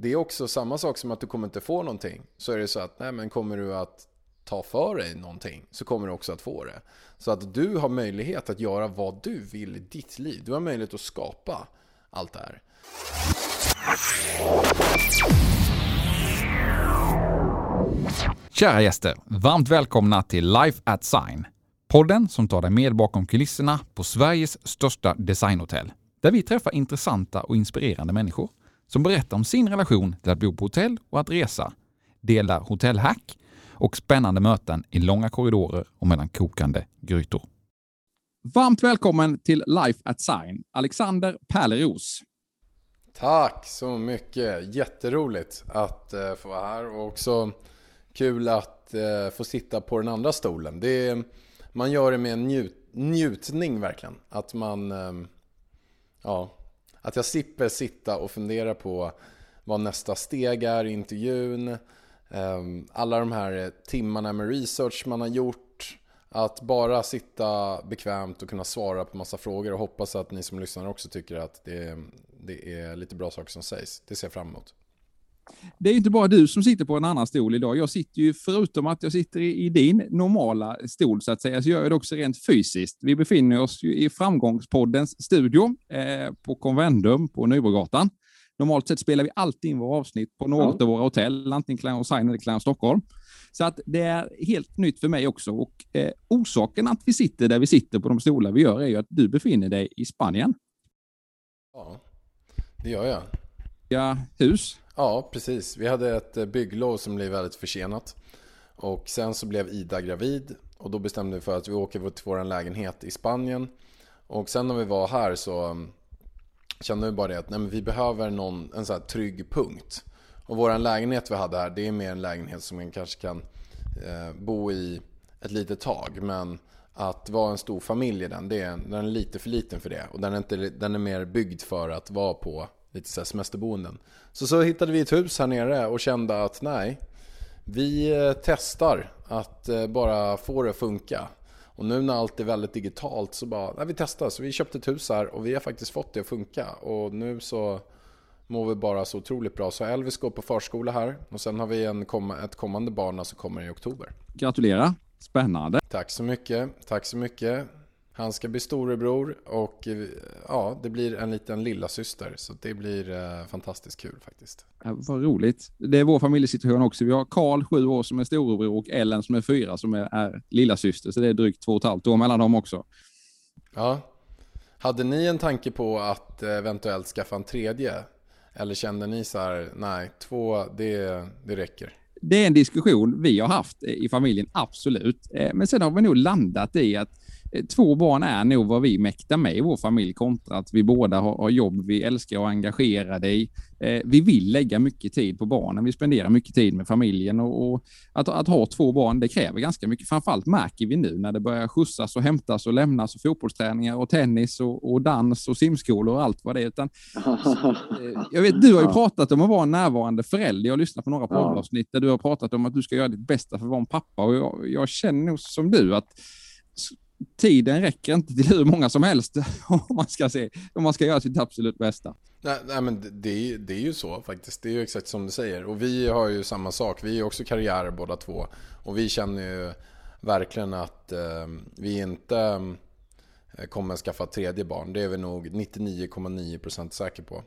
det är också samma sak som att du kommer inte få någonting. Så är det så att, nej men kommer du att ta för dig någonting så kommer du också att få det. Så att du har möjlighet att göra vad du vill i ditt liv. Du har möjlighet att skapa allt det här. Kära gäster, varmt välkomna till Life at Sign. Podden som tar dig med bakom kulisserna på Sveriges största designhotell. Där vi träffar intressanta och inspirerande människor som berättar om sin relation till att bo på hotell och att resa, delar hotellhack och spännande möten i långa korridorer och mellan kokande grytor. Varmt välkommen till Life at Sign, Alexander Pärleros. Tack så mycket. Jätteroligt att eh, få vara här och också kul att eh, få sitta på den andra stolen. Det är, man gör det med en njut, njutning verkligen. Att man, ehm, ja, att jag slipper sitta och fundera på vad nästa steg är i intervjun. Ehm, alla de här timmarna med research man har gjort. Att bara sitta bekvämt och kunna svara på massa frågor och hoppas att ni som lyssnar också tycker att det, det är lite bra saker som sägs. Det ser jag fram emot. Det är inte bara du som sitter på en annan stol idag. Jag sitter ju, förutom att jag sitter i, din normala stol så att säga, så gör jag det också rent fysiskt. Vi befinner oss ju i Framgångspoddens studio eh, på Convendum på Nybrogatan. Normalt sett spelar vi alltid in våra avsnitt på något ja. av våra hotell, antingen Clown Sign eller Clown Stockholm. Så att det är helt nytt för mig också. Och eh, orsaken att vi sitter där vi sitter på de stolar vi gör är ju att du befinner dig i Spanien. Ja, det gör jag. Ja, hus. Ja, precis. Vi hade ett eh, bygglov som blev väldigt försenat. Och sen så blev Ida gravid och då bestämde vi för att vi åker till vår lägenhet i Spanien. Och sen när vi var här så mm, kände vi bara det att nej, vi behöver någon, en så här trygg punkt. Och vår lägenhet vi hade här, det är mer en lägenhet som man kanske kan eh, bo i ett litet tag. Men att vara en stor familj i den, det är, den är lite för liten för det. Och den är, inte, den är mer byggd för att vara på lite så semesterboenden. Så så hittade vi ett hus här nere och kände att nej, vi eh, testar att eh, bara få det att funka. Och nu när allt är väldigt digitalt så bara, nej vi testar. Så vi köpte ett hus här och vi har faktiskt fått det att funka. Och nu så mår vi bara så otroligt bra. Så Elvis går på förskola här och sen har vi en, ett kommande barn som kommer i oktober. Gratulerar! Spännande! Tack så mycket, tack så mycket. Han ska bli storebror och ja, det blir en liten lilla syster Så det blir eh, fantastiskt kul faktiskt. Ja, vad roligt. Det är vår familjesituation också. Vi har Karl, sju år, som är storebror och Ellen som är fyra som är, är lilla syster. Så det är drygt två och ett halvt år mellan dem också. Ja. Hade ni en tanke på att eventuellt skaffa en tredje? Eller kände ni så här, nej, två, det, det räcker? Det är en diskussion vi har haft i familjen, absolut. Eh, men sen har vi nog landat i att Eh, två barn är nog vad vi mäktar med i vår familj kontra att vi båda har, har jobb vi älskar och engagerade i. Eh, vi vill lägga mycket tid på barnen. Vi spenderar mycket tid med familjen och, och att, att, ha två barn, det kräver ganska mycket. Framförallt märker vi nu när det börjar skjutsas och hämtas och lämnas och fotbollsträningar och tennis och, och dans och simskolor och allt vad det är. Utan, så, eh, jag vet, du har ju pratat om att vara en närvarande förälder. Jag har lyssnat på några poddavsnitt där du har pratat om att du ska göra ditt bästa för att vara en pappa och jag, jag känner nog som du att tiden räcker inte till hur många som helst om man ska, se, om man ska göra sitt absolut bästa. Nej, nej men det, det är ju så faktiskt. Det är ju exakt som du säger. Och vi har ju samma sak. Vi är också karriärer båda två. Och vi känner ju verkligen att eh, vi inte ehm, kommer skaffa tredje barn. Det är vi nog 99,9% säker på.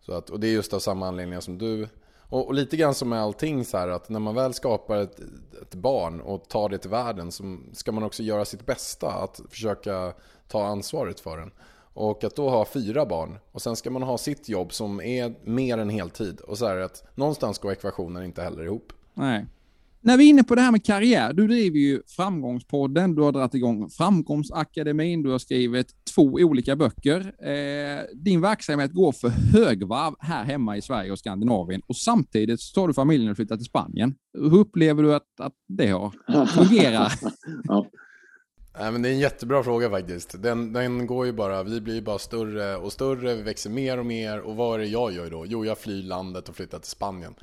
Så att, och det är just av samma anledningar som du och, och, lite grann som med allting så här att när man väl skapar ett, ett, barn och tar det till världen så ska man också göra sitt bästa att försöka ta ansvaret för den. Och att då ha fyra barn och sen ska man ha sitt jobb som är mer än heltid. Och så är det att någonstans går ekvationen inte heller ihop. Nej. När vi är inne på det här med karriär, du driver ju Framgångspodden, du har dragit igång Framgångsakademin, du har skrivit två olika böcker. Eh, din verksamhet går för högvarv här hemma i Sverige och Skandinavien och samtidigt så tar du familjen och flyttar till Spanien. Hur upplever du att, att det har fungerat? ja. Nej, men det är en jättebra fråga faktiskt. Den, den går ju bara, vi blir bara större och större, vi växer mer och mer. Och vad är det jag gör då? Jo, jag flyr landet och flyttar till Spanien.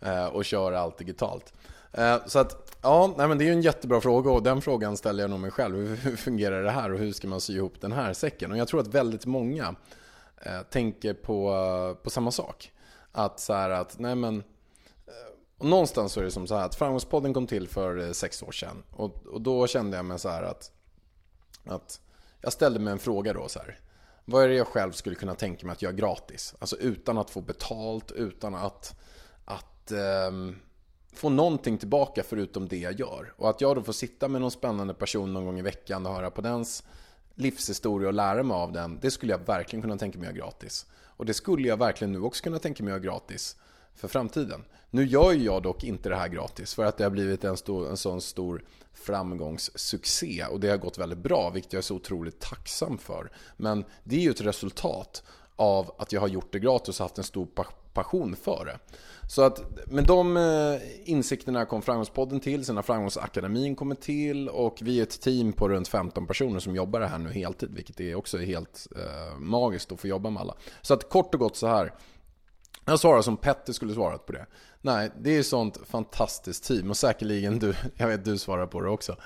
Eh, och kör allt digitalt. Eh, så att, ja, nej men det är ju en jättebra fråga och den frågan ställer jag nog mig själv. Hur fungerar det här och hur ska man sy ihop den här säcken? Och jag tror att väldigt många eh, tänker på, på samma sak. Att så här att, nej men och någonstans så är det som så här att Framgångspodden kom till för sex år sedan. Och, och då kände jag mig så här att, att jag ställde mig en fråga då så här. Vad är det jag själv skulle kunna tänka mig att göra gratis? Alltså utan att få betalt, utan att, att um, få någonting tillbaka förutom det jag gör. Och att jag då får sitta med någon spännande person någon gång i veckan och höra på dens livshistoria och lära mig av den. Det skulle jag verkligen kunna tänka mig att göra gratis. Och det skulle jag verkligen nu också kunna tänka mig att göra gratis för framtiden. Nu gör jag dock inte det här gratis för att det har blivit en, stor, en sån stor framgångssuccé och det har gått väldigt bra, vilket jag är så otroligt tacksam för. Men det är ju ett resultat av att jag har gjort det gratis och haft en stor passion för det. Så att med de eh, insikterna kom Framgångspodden till, sen har Framgångsakademin kommit till och vi är ett team på runt 15 personer som jobbar här nu heltid, vilket är också helt eh, magiskt att få jobba med alla. Så att kort och gott så här, jag svarar som Petter skulle svarat på det. Nej, det är sånt fantastiskt team och säkerligen du, jag vet du svarar på det också.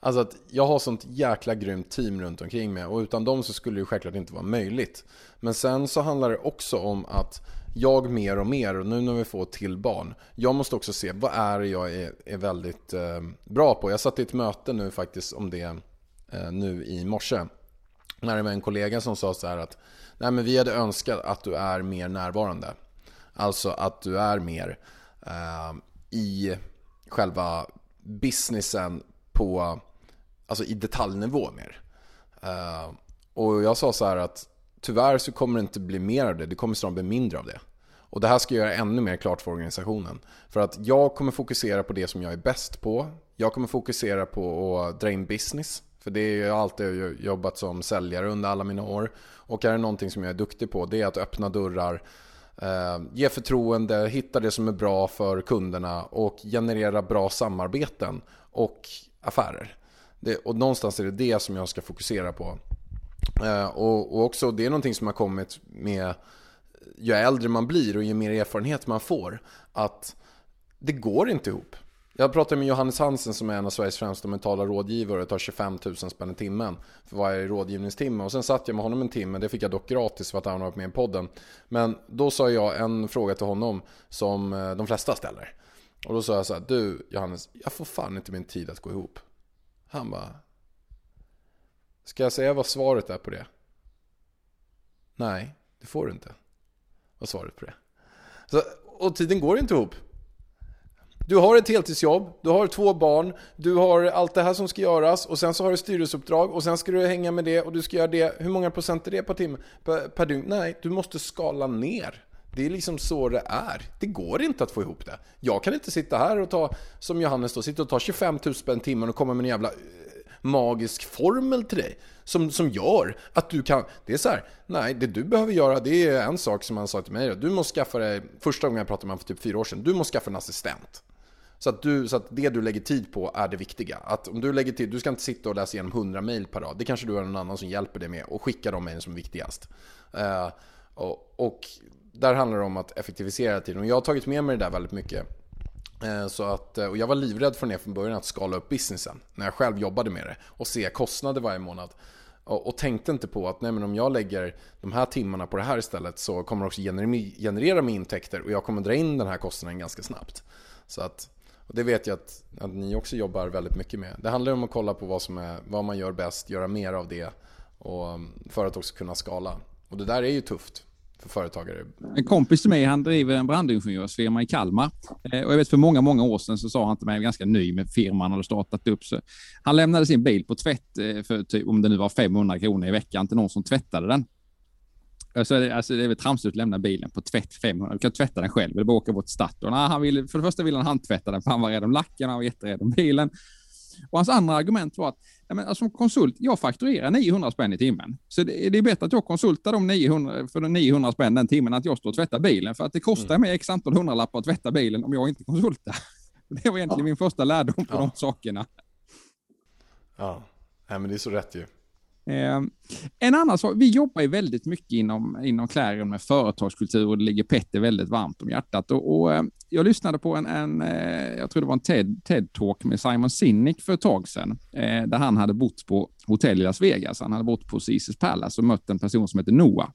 Alltså att jag har sånt jäkla grymt team runt omkring mig och utan dem så skulle det självklart inte vara möjligt. Men sen så handlar det också om att jag mer och mer, och nu när vi får till barn, jag måste också se vad är det jag är, är väldigt eh, bra på. Jag satt i ett möte nu faktiskt om det eh, nu i morse. När det var en kollega som sa så här att Nej men vi hade önskat att du är mer närvarande. Alltså att du är mer eh, i själva businessen på, alltså i detaljnivå mer. Eh, och jag sa så här att tyvärr så kommer det inte bli mer av det, det kommer snarare bli mindre av det. Och det här ska jag göra ännu mer klart för organisationen. För att jag kommer fokusera på det som jag är bäst på. Jag kommer fokusera på att dra in business. För det är ju alltid jobbat som säljare under alla mina år. Och är det någonting som jag är duktig på, det är att öppna dörrar, Eh, ge förtroende, hitta det som är bra för kunderna och generera bra samarbeten och affärer. Det, och någonstans är det det som jag ska fokusera på. Eh, och, och, också, det är någonting som har kommit med ju äldre man blir och ju mer erfarenhet man får. Att det går inte ihop. Jag pratade med Johannes Hansen som är en av Sveriges främsta mentala rådgivare och tar 25 000 spänn i timmen för varje rådgivningstimme. Och sen satt jag med honom en timme, det fick jag dock gratis för att han har varit med i podden. Men då sa jag en fråga till honom som eh, de flesta ställer. Och då sa jag så här, du Johannes, jag får fan inte min tid att gå ihop. Han bara, ska jag säga vad svaret är på det? Nej, det får du inte. Vad svaret på det? Så, och tiden går inte ihop. Du har ett heltidsjobb, du har två barn, du har allt det här som ska göras och sen så har du styrelseuppdrag och sen ska du hänga med det och du ska göra det. Hur många procent är det per timme? Per, per dygn? Nej, du måste skala ner. Det är liksom så det är. Det går inte att få ihop det. Jag kan inte sitta här och ta, som Johannes då, sitta och ta 25 000 spänn timmen och komma med en jävla magisk formel till dig. Som, som gör att du kan... Det är så här, nej, det du behöver göra det är en sak som han sa till mig. Du måste skaffa dig, första gången jag pratade med honom för typ fyra år sedan, du måste skaffa en assistent. Så att, du, så att det du lägger tid på är det viktiga. Att om du lägger tid, du ska inte sitta och läsa igenom 100 mail per dag. Det kanske du har någon annan som hjälper dig med och skicka de mejlen som är viktigast. Uh, och, och, där handlar det om att effektivisera tiden. Och jag har tagit med mig det där väldigt mycket. Eh, så att, eh, och jag var livrädd för det från början, att skala upp businessen. När jag själv jobbade med det. Och se kostnader varje månad. Och, och tänkte inte på att nej, men om jag lägger de här timmarna på det här istället så kommer det också generera mig intäkter och jag kommer dra in den här kostnaden ganska snabbt. Så att och det vet jag att, att ni också jobbar väldigt mycket med. Det handlar om att kolla på vad, som är, vad man gör bäst, göra mer av det och, för att också kunna skala. Och det där är ju tufft för företagare. En kompis till mig, han driver en brandingenjörsfirma i Kalmar. Eh, och jag vet för många, många år sedan så sa han till mig, ganska ny med firman, han hade startat upp. Så han lämnade sin bil på tvätt eh, för typ, om det nu var 500 kronor i veckan till någon som tvättade den. Alltså, alltså det är väl tramsigt att lämna bilen på tvätt 500. Du kan tvätta den själv eller bara åka bort till Statoil. Ah, han ville, för det första ville han handtvätta den för han var rädd om lacken, han var jätterädd om bilen. Och hans andra argument var att ja, men alltså, som konsult, jag fakturerar 900 spänn i timmen. Så det, det är bättre att jag konsultar de 900, för de 900 spänn den timmen än att jag står och tvättar bilen. För att det kostar mm. mig x antal hundralappar att tvätta bilen om jag inte konsultar. Det var egentligen ja. min första lärdom på ja. de sakerna. Ja, Nej, men det är så rätt ju. Eh, en annan sak, vi jobbar ju väldigt mycket inom, inom Clarion med företagskultur och det ligger Petter väldigt varmt om hjärtat. Och, och ehm, jag lyssnade på en, en eh, jag tror det var en TED, TED-talk med Simon Sinek för ett tag sedan, eh, där han hade bott på hotell i Las Vegas. Han hade bott på Caesars Palace och mött en person som heter Noah.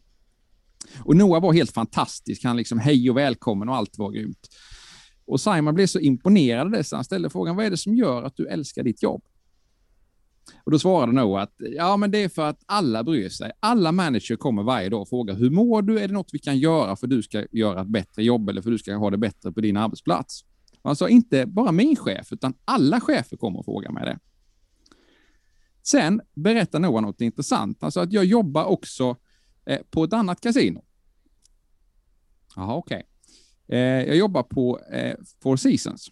Och Noah var helt fantastisk. Han liksom hej och välkommen och allt var grymt. Och Simon blev så imponerad av det så han ställde frågan, vad är det som gör att du älskar ditt jobb? Och då svarade Noah att ja, men det är för att alla bryr sig. Alla manager kommer varje dag och frågar hur mår du? Är det något vi kan göra för att du ska göra ett bättre jobb eller för att du ska ha det bättre på din arbetsplats? Han sa inte bara min chef, utan alla chefer kommer och frågar mig det. Sen berättar Noah något intressant. Alltså att jag jobbar också eh, på ett annat kasino. Jaha, okej. Okay. Jag jobbar på eh, Four Seasons.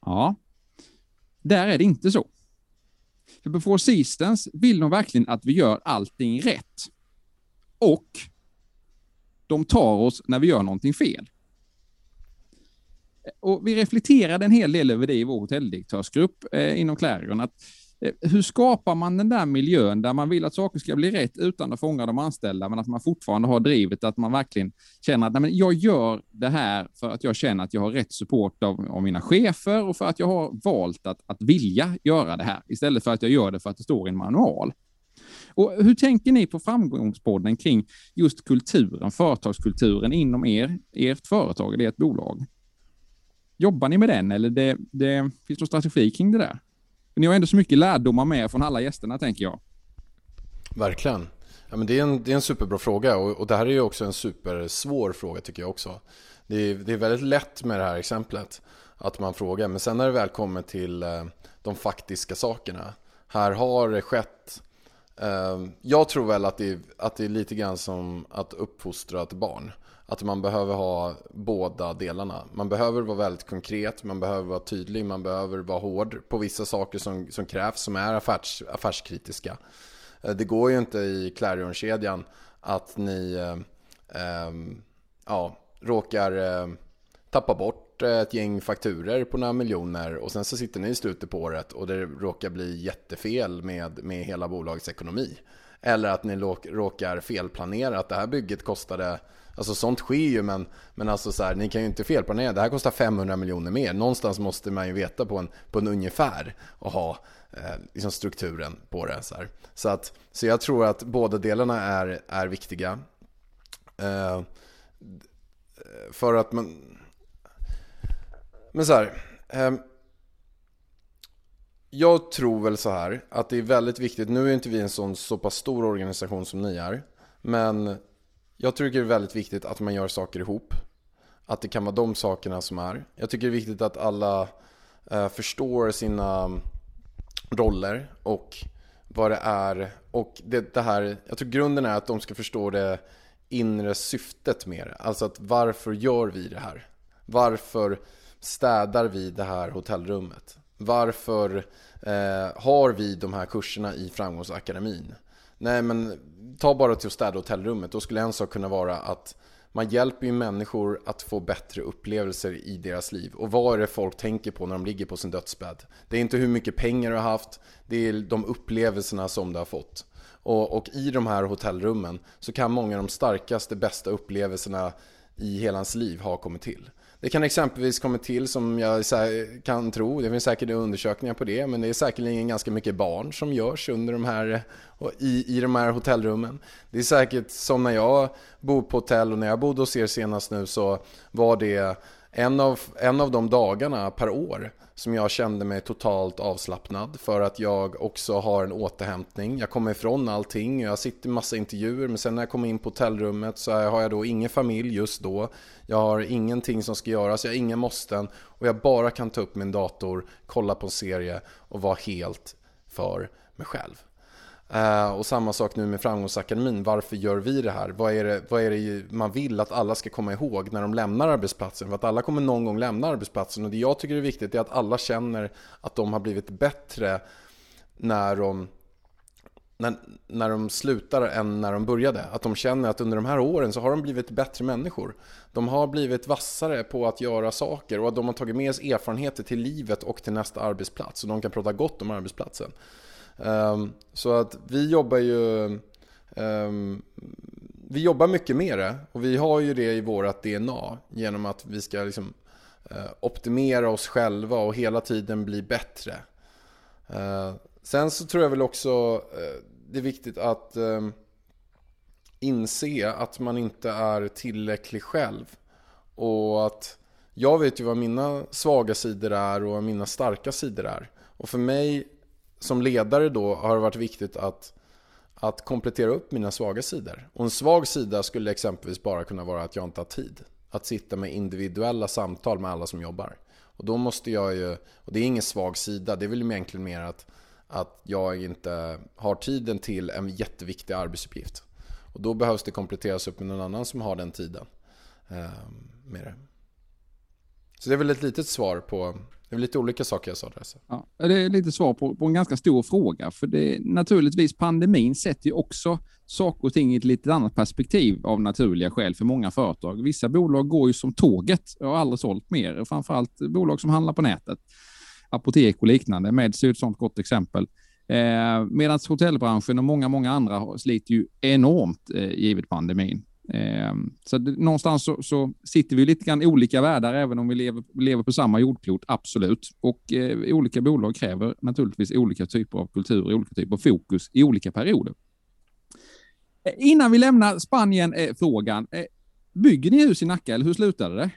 Ja, där är det inte så. För before-seasons vill de verkligen att vi gör allting rätt. Och de tar oss när vi gör någonting fel. Och vi reflekterade en hel del över det i vår hotelldirektörsgrupp eh, inom Clarion. Att Eh, Eh, hur skapar man den där miljön där man vill att saker ska bli rätt utan att fånga de anställda, men att man fortfarande har drivet att man verkligen känner att nej, men jag gör det här för att jag känner att jag har rätt support av, av mina chefer och för att jag har valt att, att vilja göra det här istället för att jag gör det för att det står i en manual. Och hur tänker ni på framgångspodden kring just kulturen, företagskulturen inom er, ert företag eller ert bolag? Jobbar ni med den eller det, det, finns det någon strategi kring det där? Ni har ändå så mycket lärdomar med från alla gästerna tänker jag. Verkligen. Ja, men det, är en, det är en superbra fråga och, och det här är ju också en supersvår fråga tycker jag också. Det är, det är väldigt lätt med det här exemplet att man frågar men sen när det väl kommer till eh, de faktiska sakerna. Här har det skett eh, jag tror väl att det, att det är lite grann som att uppfostra ett barn att man behöver ha båda delarna. Man behöver vara väldigt konkret, man behöver vara tydlig, man behöver vara hård på vissa saker som, som krävs, som är affärs, affärskritiska. Eh, det går ju inte i Clarion-kedjan att ni eh, eh, ja, råkar eh, tappa bort eh, ett gäng fakturer på några miljoner och sen så sitter ni i slutet på året och det råkar bli jättefel med, med hela bolagets ekonomi. Eller att ni råkar felplanera att det här bygget kostade Alltså sånt sker ju men, men alltså så här, ni kan ju inte felplanera. Det här kostar 500 miljoner mer. Någonstans måste man ju veta på en, på en ungefär och ha eh, liksom strukturen på det. Så, här. så, att, så jag tror att båda delarna är, är viktiga. Eh, för att man... Men så här. Eh, jag tror väl så här att det är väldigt viktigt. Nu är inte vi en sån så pass stor organisation som ni är. Men jag tycker det är väldigt viktigt att man gör saker ihop. Att det kan vara de sakerna som är. Jag tycker det är viktigt att alla eh, förstår sina mm, roller och vad det är. Och det, det, här, jag tror grunden är att de ska förstå det inre syftet med det. Alltså att varför gör vi det här? Varför städar vi det här hotellrummet? Varför eh, har vi de här kurserna i Framgångsakademin? Nej men ta bara till att städa hotellrummet. Då skulle en sak kunna vara att man hjälper ju människor att få bättre upplevelser i deras liv. Och vad är det folk tänker på när de ligger på sin dödsbädd? Det är inte hur mycket pengar du har haft, det är de upplevelserna som du har fått. Och, och i de här hotellrummen så kan många av de starkaste, bästa upplevelserna i hela ens liv ha kommit till. Det kan exempelvis komma till som jag kan tro, det finns säkert undersökningar på det, men det är säkerligen ganska mycket barn som görs under de här, i, i de här hotellrummen. Det är säkert som när jag bor på hotell och när jag bodde hos er senast nu så var det en av, en av de dagarna per år som jag kände mig totalt avslappnad för att jag också har en återhämtning. Jag kommer ifrån allting, jag sitter i massa intervjuer men sen när jag kommer in på hotellrummet så har jag då ingen familj just då. Jag har ingenting som ska göras, jag har inga måsten och jag bara kan ta upp min dator, kolla på en serie och vara helt för mig själv. Uh, och samma sak nu med Framgångsakademin. Varför gör vi det här? Vad är det, vad är det man vill att alla ska komma ihåg när de lämnar arbetsplatsen? För att alla kommer någon gång lämna arbetsplatsen. Och det jag tycker är viktigt är att alla känner att de har blivit bättre när de, när, när de slutar än när de började. Att de känner att under de här åren så har de blivit bättre människor. De har blivit vassare på att göra saker och att de har tagit med sig erfarenheter till livet och till nästa arbetsplats. Och de kan prata gott om arbetsplatsen. Um, så att vi jobbar ju um, Vi jobbar mycket med det och vi har ju det i vårat DNA genom att vi ska liksom uh, optimera oss själva och hela tiden bli bättre. Uh, sen så tror jag väl också uh, det är viktigt att inse att man inte är tillräcklig själv. Och att jag vet ju vad mina svaga sidor är och vad mina starka sidor är. Och för mig som ledare då har det varit viktigt att, att komplettera upp mina svaga sidor. Och en svag sida skulle exempelvis bara kunna vara att jag inte har tid. Att sitta med individuella samtal med alla som jobbar. Och då måste jag ju, och det är ingen svag sida, det är väl egentligen mer att, att jag inte har tiden till en jätteviktig arbetsuppgift. Och då behövs det kompletteras upp med någon annan som har den tiden. Eh, med det. Så det är väl ett litet svar på, det är lite olika saker jag sa där. Ja, det är lite svar på, på en ganska stor fråga, för det naturligtvis pandemin sätter ju också saker och ting i ett lite annat perspektiv av naturliga skäl för många företag. Vissa bolag går ju som tåget och har aldrig sålt mer, framförallt bolag som handlar på nätet. Apotek och liknande. Meds är ett sådant gott exempel. Eh, Medan hotellbranschen och många, många andra sliter ju enormt eh, givet pandemin. Eh, så någonstans så, så, sitter vi lite grann i olika världar, även om vi lever, lever på samma jordklot, absolut. Och eh, olika bolag kräver naturligtvis olika typer av kultur, olika typer av fokus i olika perioder. Eh, innan vi lämnar Spanien-frågan, eh, eh, bygger ni hus i Nacka eller hur slutade det?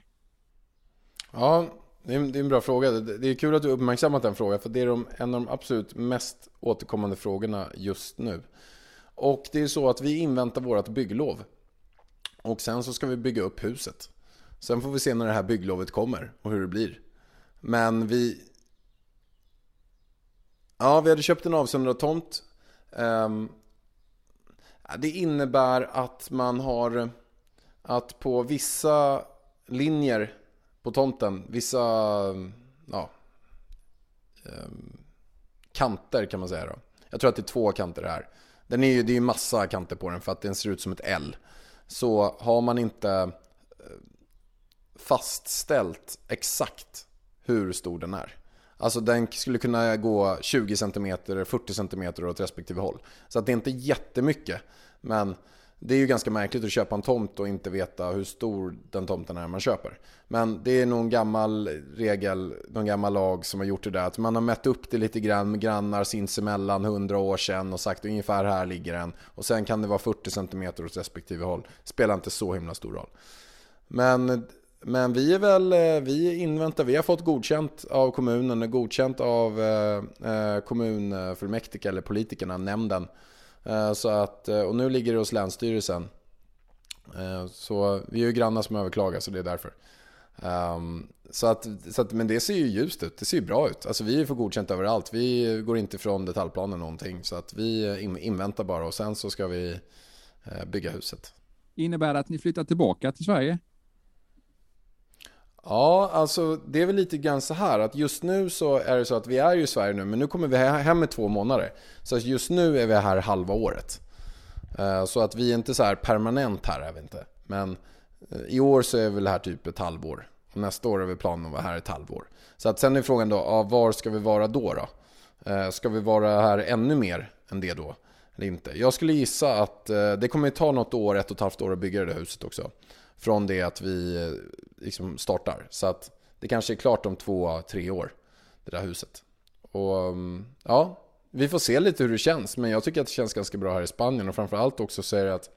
Ja, det är, det är en bra fråga. Det är kul att du uppmärksammat den frågan, för det är de, en av de absolut mest återkommande frågorna just nu. Och det är så att vi inväntar vårt bygglov. Och sen så ska vi bygga upp huset. Sen får vi se när det här bygglovet kommer och hur det blir. Men vi... Ja, vi hade köpt en avsöndrad tomt. Ehm, det innebär att man har... Att på vissa linjer på tomten, vissa... Ja, ehm, kanter kan man säga då. Jag tror att det är två kanter här. Den är ju, det är ju massa kanter på den för att den ser ut som ett L så har man inte eh, fastställt exakt hur stor den är. Alltså den skulle kunna gå 20 cm, 40 cm åt respektive håll. Så att det är inte jättemycket. Men det är ju ganska märkligt att köpa en tomt och inte veta hur stor den tomten är man köper. Men det är någon gammal regel, någon gammal lag som har gjort det där. Att man har mätt upp det lite grann med grannar sinsemellan hundra år sedan och sagt ungefär här ligger den. Och sen kan det vara 40 cm åt respektive håll. Spelar inte så himla stor roll. Men, men vi är väl, eh, vi inväntar, vi har fått godkänt av kommunen, godkänt av eh, eh kommunfullmäktige eller politikerna, nämnden. Eh, så att, eh, och nu ligger det hos Länsstyrelsen. Eh, så vi är ju grannar som överklagar så det är därför. Um, så att, så att, men det ser ju ljust ut, det ser ju bra ut. Alltså vi får godkänt överallt. Vi går inte från detaljplanen någonting. Så att vi inväntar bara och sen så ska vi bygga huset. Innebär det att ni flyttar tillbaka till Sverige? Ja, alltså det är väl lite grann så här att just nu så är det så att vi är ju i Sverige nu men nu kommer vi hem i två månader. Så just nu är vi här halva året. Eh, så att vi är inte så här permanent här är vi inte. Men eh, i år så är vi väl här typ ett halvår. Och nästa år är vi planen att vara här ett halvår. Så att sen är frågan då, ja, var ska vi vara då då? Eh, ska vi vara här ännu mer än det då? Eller inte? Jag skulle gissa att det kommer ta något år, ett och ett halvt år att bygga det där huset också från det att vi eh, liksom startar. Så att det kanske är klart om två, tre år, det där huset. Och mm, ja, vi får se lite hur det känns. Men jag tycker att det känns ganska bra här i Spanien. Och framförallt också så är det att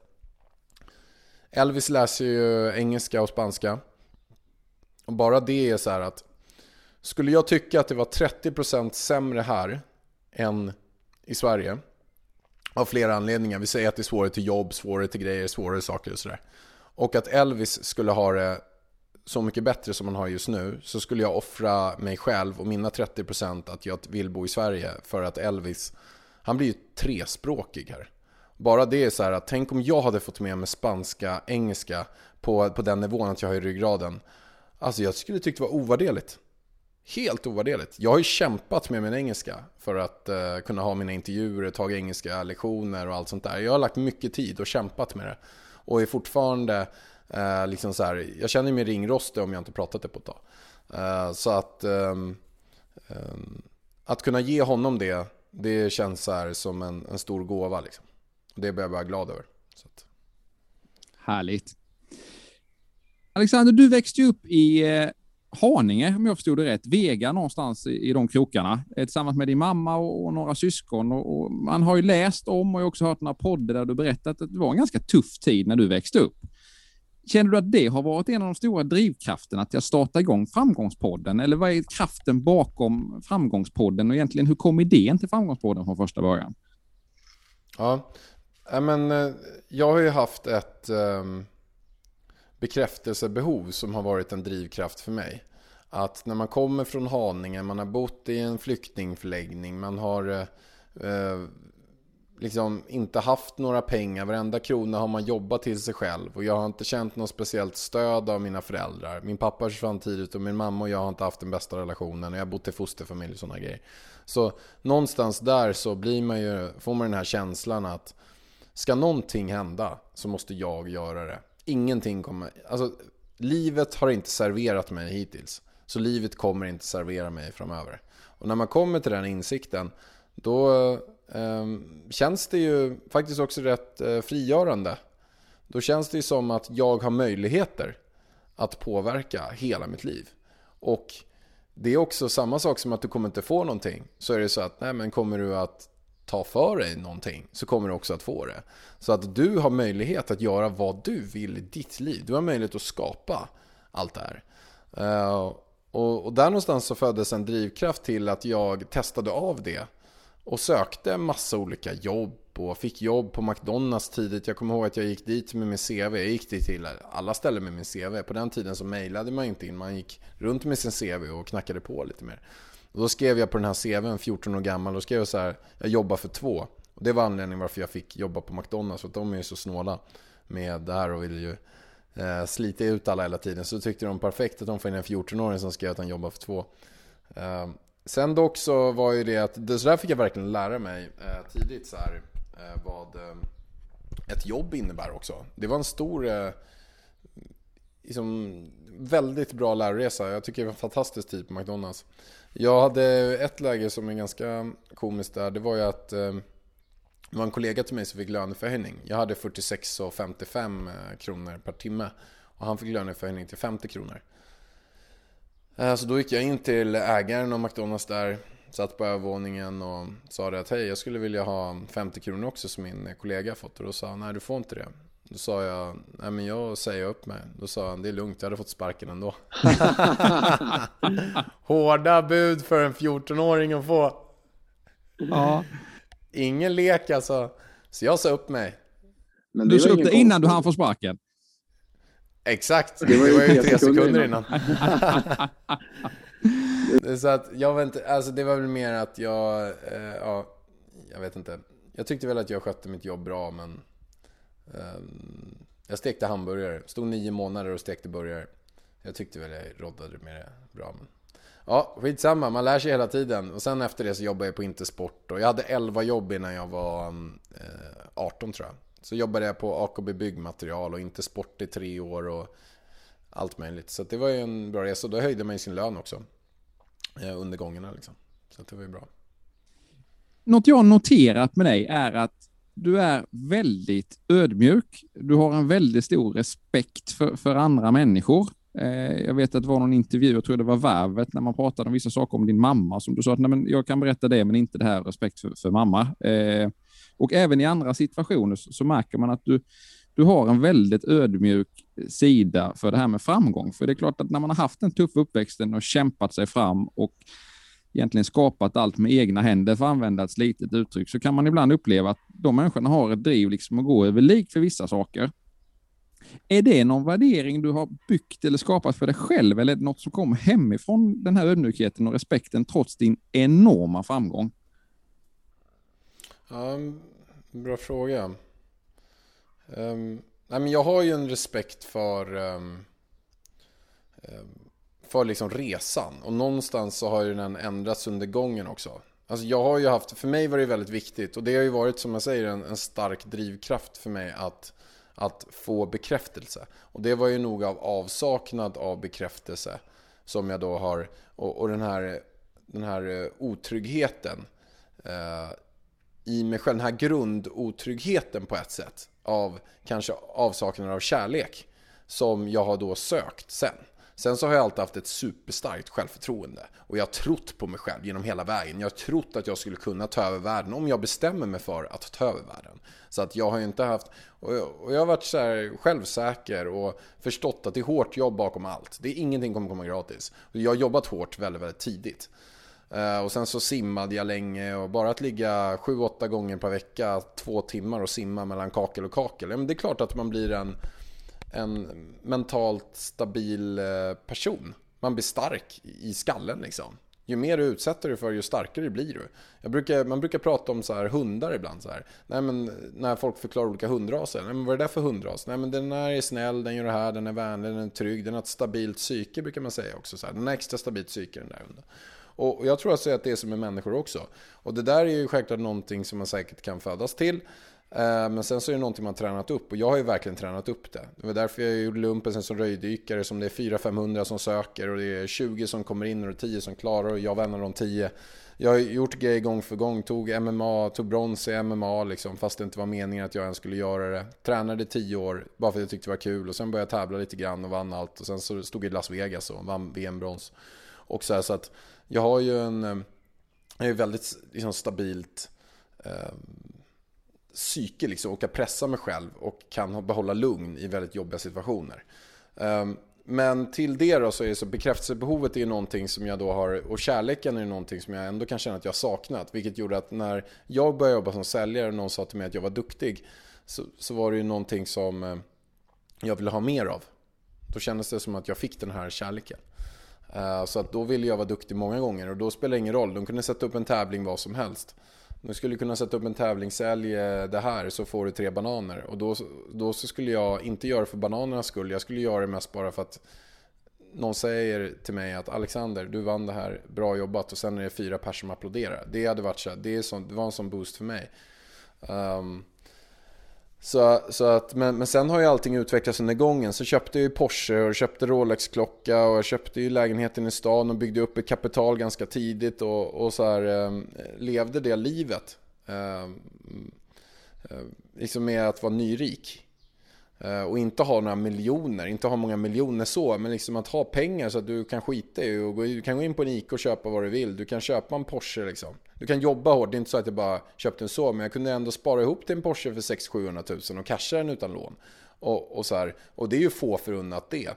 Elvis läser ju engelska och spanska. Och bara det är så här att skulle jag tycka att det var 30% sämre här än i Sverige av flera anledningar. Vi säger att det är svårare till jobb, svårare till grejer, svårare saker och sådär. Och att Elvis skulle ha det så mycket bättre som han har just nu så skulle jag offra mig själv och mina 30% att jag vill bo i Sverige för att Elvis, han blir ju trespråkig här. Bara det är så här att tänk om jag hade fått med mig spanska, engelska på, på den nivån att jag har i ryggraden. Alltså jag skulle tyckt det var ovärderligt. Helt ovärderligt. Jag har ju kämpat med min engelska för att uh, kunna ha mina intervjuer, tagit engelska lektioner och allt sånt där. Jag har lagt mycket tid och kämpat med det. Och är fortfarande eh, liksom så här, jag känner mig ringrostig om jag inte pratat det på ett tag. Eh, så att, eh, att kunna ge honom det, det känns så här som en, en stor gåva. Liksom. Det blir jag bara glad över. Så att. Härligt. Alexander, du växte upp i eh, Haninge, om jag förstod det rätt, Vega någonstans i, i de krokarna, eh, tillsammans med din mamma och, och några syskon. Och, och, man har ju läst om och också hört några poddar där du berättat att det var en ganska tuff tid när du växte upp. Känner du att det har varit en av de stora drivkrafterna till att starta igång Framgångspodden? Eller vad är kraften bakom Framgångspodden och egentligen hur kom idén till Framgångspodden från första början? Ja, men eh, jag har ju haft ett um, bekräftelsebehov som har varit en drivkraft för mig. Att när man kommer från Haninge, man har bott i en flyktingförläggning, man har eh, liksom inte haft några pengar. Varenda krona har man jobbat till sig själv. Och jag har inte känt något speciellt stöd av mina föräldrar. Min pappa försvann tidigt och min mamma och jag har inte haft den bästa relationen. Och jag har bott i fosterfamilj och sådana grejer. Så någonstans där så blir man ju, får man den här känslan att ska någonting hända så måste jag göra det. Ingenting kommer... Alltså, livet har inte serverat mig hittills. Så livet kommer inte servera mig framöver. Och när man kommer till den insikten då eh, känns det ju faktiskt också rätt eh, frigörande. Då känns det ju som att jag har möjligheter att påverka hela mitt liv. Och det är också samma sak som att du kommer inte få någonting. Så är det så att, nej men kommer du att ta för dig någonting så kommer du också att få det. Så att du har möjlighet att göra vad du vill i ditt liv. Du har möjlighet att skapa allt det här. Eh, och, och, där någonstans så föddes en drivkraft till att jag testade av det och sökte massa olika jobb och fick jobb på McDonalds tidigt. Jag kommer ihåg att jag gick dit med min CV. Jag gick dit till alla ställen med min CV. På den tiden så mejlade man inte in. Man gick runt med sin CV och knackade på lite mer. Och då skrev jag på den här CVn, 14 år gammal, då skrev jag så här, jag jobbar för två. Och det var anledningen varför jag fick jobba på McDonalds, för att de är ju så snåla med det här och vill ju eh, slita ut alla hela tiden. Så tyckte de perfekt att de får in en 14-åring som skrev att han jobbar för två. Eh, Sen dock så var ju det att, det, så där fick jag verkligen lära mig eh, tidigt så här, eh, vad eh, ett jobb innebär också. Det var en stor, eh, liksom, väldigt bra läroresa. Jag tycker det var en fantastisk tid på McDonalds. Jag hade ett läge som är ganska komiskt där. Det var ju att eh, det var en kollega till mig som fick löneförhöjning. Jag hade 46,55 eh, kronor per timme. Och han fick löneförhöjning till 50 kronor. Eh, så då gick jag in till ägaren av McDonalds där, satt på övervåningen och sa det att hej, jag skulle vilja ha 50 kronor också som min kollega fått. Och då sa han, nej du får inte det. Då sa jag, nej men jag säger upp mig. Då sa han, det är lugnt, jag hade fått sparken ändå. Hårda bud för en 14-åring att få. Ja. Ingen lek alltså. Så jag sa upp mig. Men du sa upp det innan du hann få sparken? Exakt, det var ju tre sekunder innan. så att jag vet inte, alltså det var väl mer att jag, eh, ja, jag vet inte. Jag tyckte väl att jag skötte mitt jobb bra men Ehm, jag stekte hamburgare. Stod nio månader och stekte burgare. Jag tyckte väl jag roddade med det bra. Men... Ja, skitsamma. Man lär sig hela tiden. Och sen efter det så jobbade jag på Intersport. Och jag hade 11 jobb innan jag var eh, 18 tror jag. Så jobbade jag på AKB Byggmaterial och Intersport i tre år och allt möjligt. Så det var ju en bra resa. Då höjde man ju sin lön också eh, under gångerna. Liksom. Så det var ju bra. Något jag noterat med dig är att du är väldigt ödmjuk. Du har en väldigt stor respekt för, för andra människor. Eh, jag vet att det var någon intervju, jag tror det var Värvet, när man pratade om vissa saker om din mamma, som du sa att Nej, men jag kan berätta det, men inte det här respekt för, för mamma. Eh, och även i andra situationer så märker man att du, du har en väldigt ödmjuk sida för det här med framgång. För det är klart att när man har haft en tuff uppväxten och kämpat sig fram och egentligen skapat allt med egna händer, för att använda ett slitet uttryck, så kan man ibland uppleva att de människorna har ett driv liksom att gå över lik för vissa saker. Är det någon värdering du har byggt eller skapat för dig själv, eller är det något som kommer hemifrån, den här ödmjukheten och respekten, trots din enorma framgång? Ja, bra fråga. Um, nej, men jag har ju en respekt för, um, för liksom resan. Och någonstans så har ju den ändrats under gången också. Alltså jag har ju haft, för mig var det väldigt viktigt och det har ju varit som jag säger en, en stark drivkraft för mig att, att få bekräftelse. Och det var ju nog av avsaknad av bekräftelse som jag då har, och, och den här, den här eh, otryggheten eh, i mig själv, den här grundotryggheten på ett sätt av kanske avsaknad av kärlek som jag har då sökt sen. Sen så har jag alltid haft ett superstarkt självförtroende. Och jag har trott på mig själv genom hela vägen. Jag har trott att jag skulle kunna ta över världen om jag bestämmer mig för att ta över världen. Så att jag har ju inte haft... Och jag, har varit så här självsäker och förstått att det är hårt jobb bakom allt. Det är ingenting kommer komma gratis. Jag har jobbat hårt väldigt, väldigt tidigt. Eh, och sen så simmade jag länge och bara att ligga 7-8 gånger per vecka, två timmar och simma mellan kakel och kakel. Ja, men det är klart att man blir en en mentalt stabil eh, person. Man blir stark i skallen liksom. Ju mer du utsätter dig för, ju starkare blir du. Jag brukar, man brukar prata om så här, hundar ibland. Så här. Nej, men, när folk förklarar olika hundraser. Nej, men vad är det för hundras? Nej, men den här är snäll, den gör det här, den är vänlig, den är trygg. Den har ett stabilt psyke brukar man säga också. Så här. Den har extra stabilt psyke den där hunden. Och jag tror alltså att det är som med människor också. Och det där är ju självklart någonting som man säkert kan födas till. Eh, men sen så är det någonting man tränat upp och jag har ju verkligen tränat upp det. Det var därför jag gjorde lumpen sen som röjdykare som det är 400-500 som söker och det är 20 som kommer in och 10 som klarar och jag var en av de 10. Jag har gjort grejer gång för gång, tog MMA, tog brons i MMA liksom, fast det inte var meningen att jag ens skulle göra det. Tränade 10 år bara för att jag tyckte det var kul och sen började jag tävla lite grann och vann allt och sen så stod jag i Las Vegas och vann VM-brons. Och så, här, så att jag har ju en, eh, jag är väldigt liksom, stabilt eh, psyke liksom, och kan pressa mig själv och kan behålla lugn i väldigt jobbiga situationer. Ehm, men till det då så är det så bekräftelsebehovet är någonting som jag då har och kärleken är någonting som jag ändå kan känna att jag saknat. Vilket gjorde att när jag började jobba som säljare och någon sa till mig att jag var duktig så, så var det ju någonting som eh, jag ville ha mer av. Då kändes det som att jag fick den här kärleken. Eh, så att då ville jag vara duktig många gånger och då spelade det ingen roll. De kunde sätta upp en tävling vad som helst. Du skulle kunna sätta upp en tävlingssälj eh, det här så får du tre bananer. Och då, då så skulle jag inte göra det för bananernas skull. Jag skulle göra det mest bara för att någon säger till mig att Alexander, du vann det här, bra jobbat. Och sen är det fyra personer som applåderar. Det hade varit så, det, är så, det var en sån boost för mig. Um, så, så att, men, men sen har ju allting utvecklats under gången. Så köpte jag ju Porsche och köpte Rolex-klocka och jag köpte ju lägenheten i stan och byggde upp ett kapital ganska tidigt och, och så här, eh, levde det livet. Eh, eh, liksom med att vara nyrik. Eh, och inte ha några miljoner, inte ha många miljoner så, men liksom att ha pengar så att du kan skita i och gå, du kan gå in på en ICA och köpa vad du vill. Du kan köpa en Porsche liksom. Du kan jobba hårt, det är inte så att jag bara köpte en så, men jag kunde ändå spara ihop till en Porsche för 600-700 000 och casha den utan lån. Och, och, så här, och det är ju få förunnat det.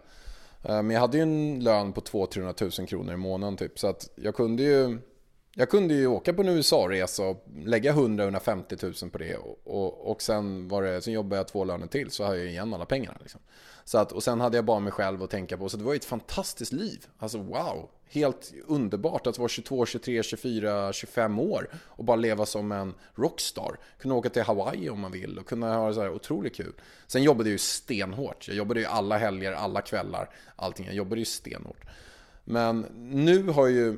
Eh, men jag hade ju en lön på 200-300 000 kronor i månaden typ, så att jag kunde ju jag kunde ju åka på en USA-resa och lägga 100-150 000 på det och, och, och sen, var det, sen jobbade jag två löner till så har jag igen alla pengarna. Liksom. Så att, och sen hade jag bara mig själv att tänka på. Så det var ju ett fantastiskt liv. Alltså wow! Helt underbart att vara 22, 23, 24, 25 år och bara leva som en rockstar. Kunna åka till Hawaii om man vill och kunna ha så här otroligt kul. Sen jobbade jag ju stenhårt. Jag jobbade ju alla helger, alla kvällar, allting. Jag jobbade ju stenhårt. Men nu har ju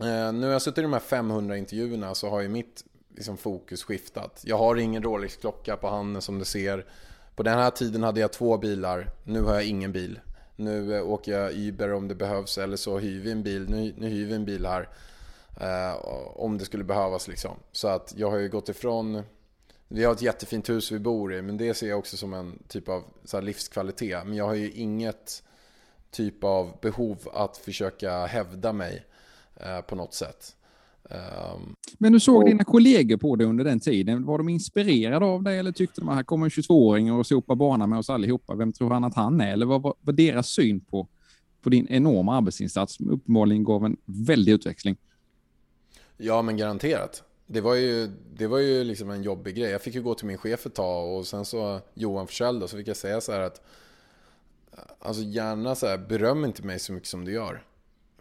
eh, nu har jag suttit i de här 500 intervjuerna så har ju mitt liksom, fokus skiftat. Jag har ingen Rolex-klocka på handen som du ser. På den här tiden hade jag två bilar. Nu har jag ingen bil. Nu eh, åker jag Uber om det behövs eller så hyr vi en bil. Nu, nu hyr vi en bil här. Eh, om det skulle behövas liksom. Så att jag har ju gått ifrån vi har ett jättefint hus vi bor i men det ser jag också som en typ av så livskvalitet. Men jag har ju inget typ av behov att försöka hävda mig Eh, på något sätt. Um, Men du såg och, dina kollegor på det under den tiden. Var de inspirerade av dig eller tyckte de att här kommer en 22-åring och sopar banan med oss allihopa? Vem tror han att han är? Eller vad var, var deras syn på, på din enorma arbetsinsats som uppenbarligen gav en väldig utväxling? Ja, men garanterat. Det var ju, det var ju liksom en jobbig grej. Jag fick ju gå till min chef ett tag och sen så Johan Forsell då, så fick jag säga så här att Alltså gärna så här, beröm inte mig så mycket som du gör.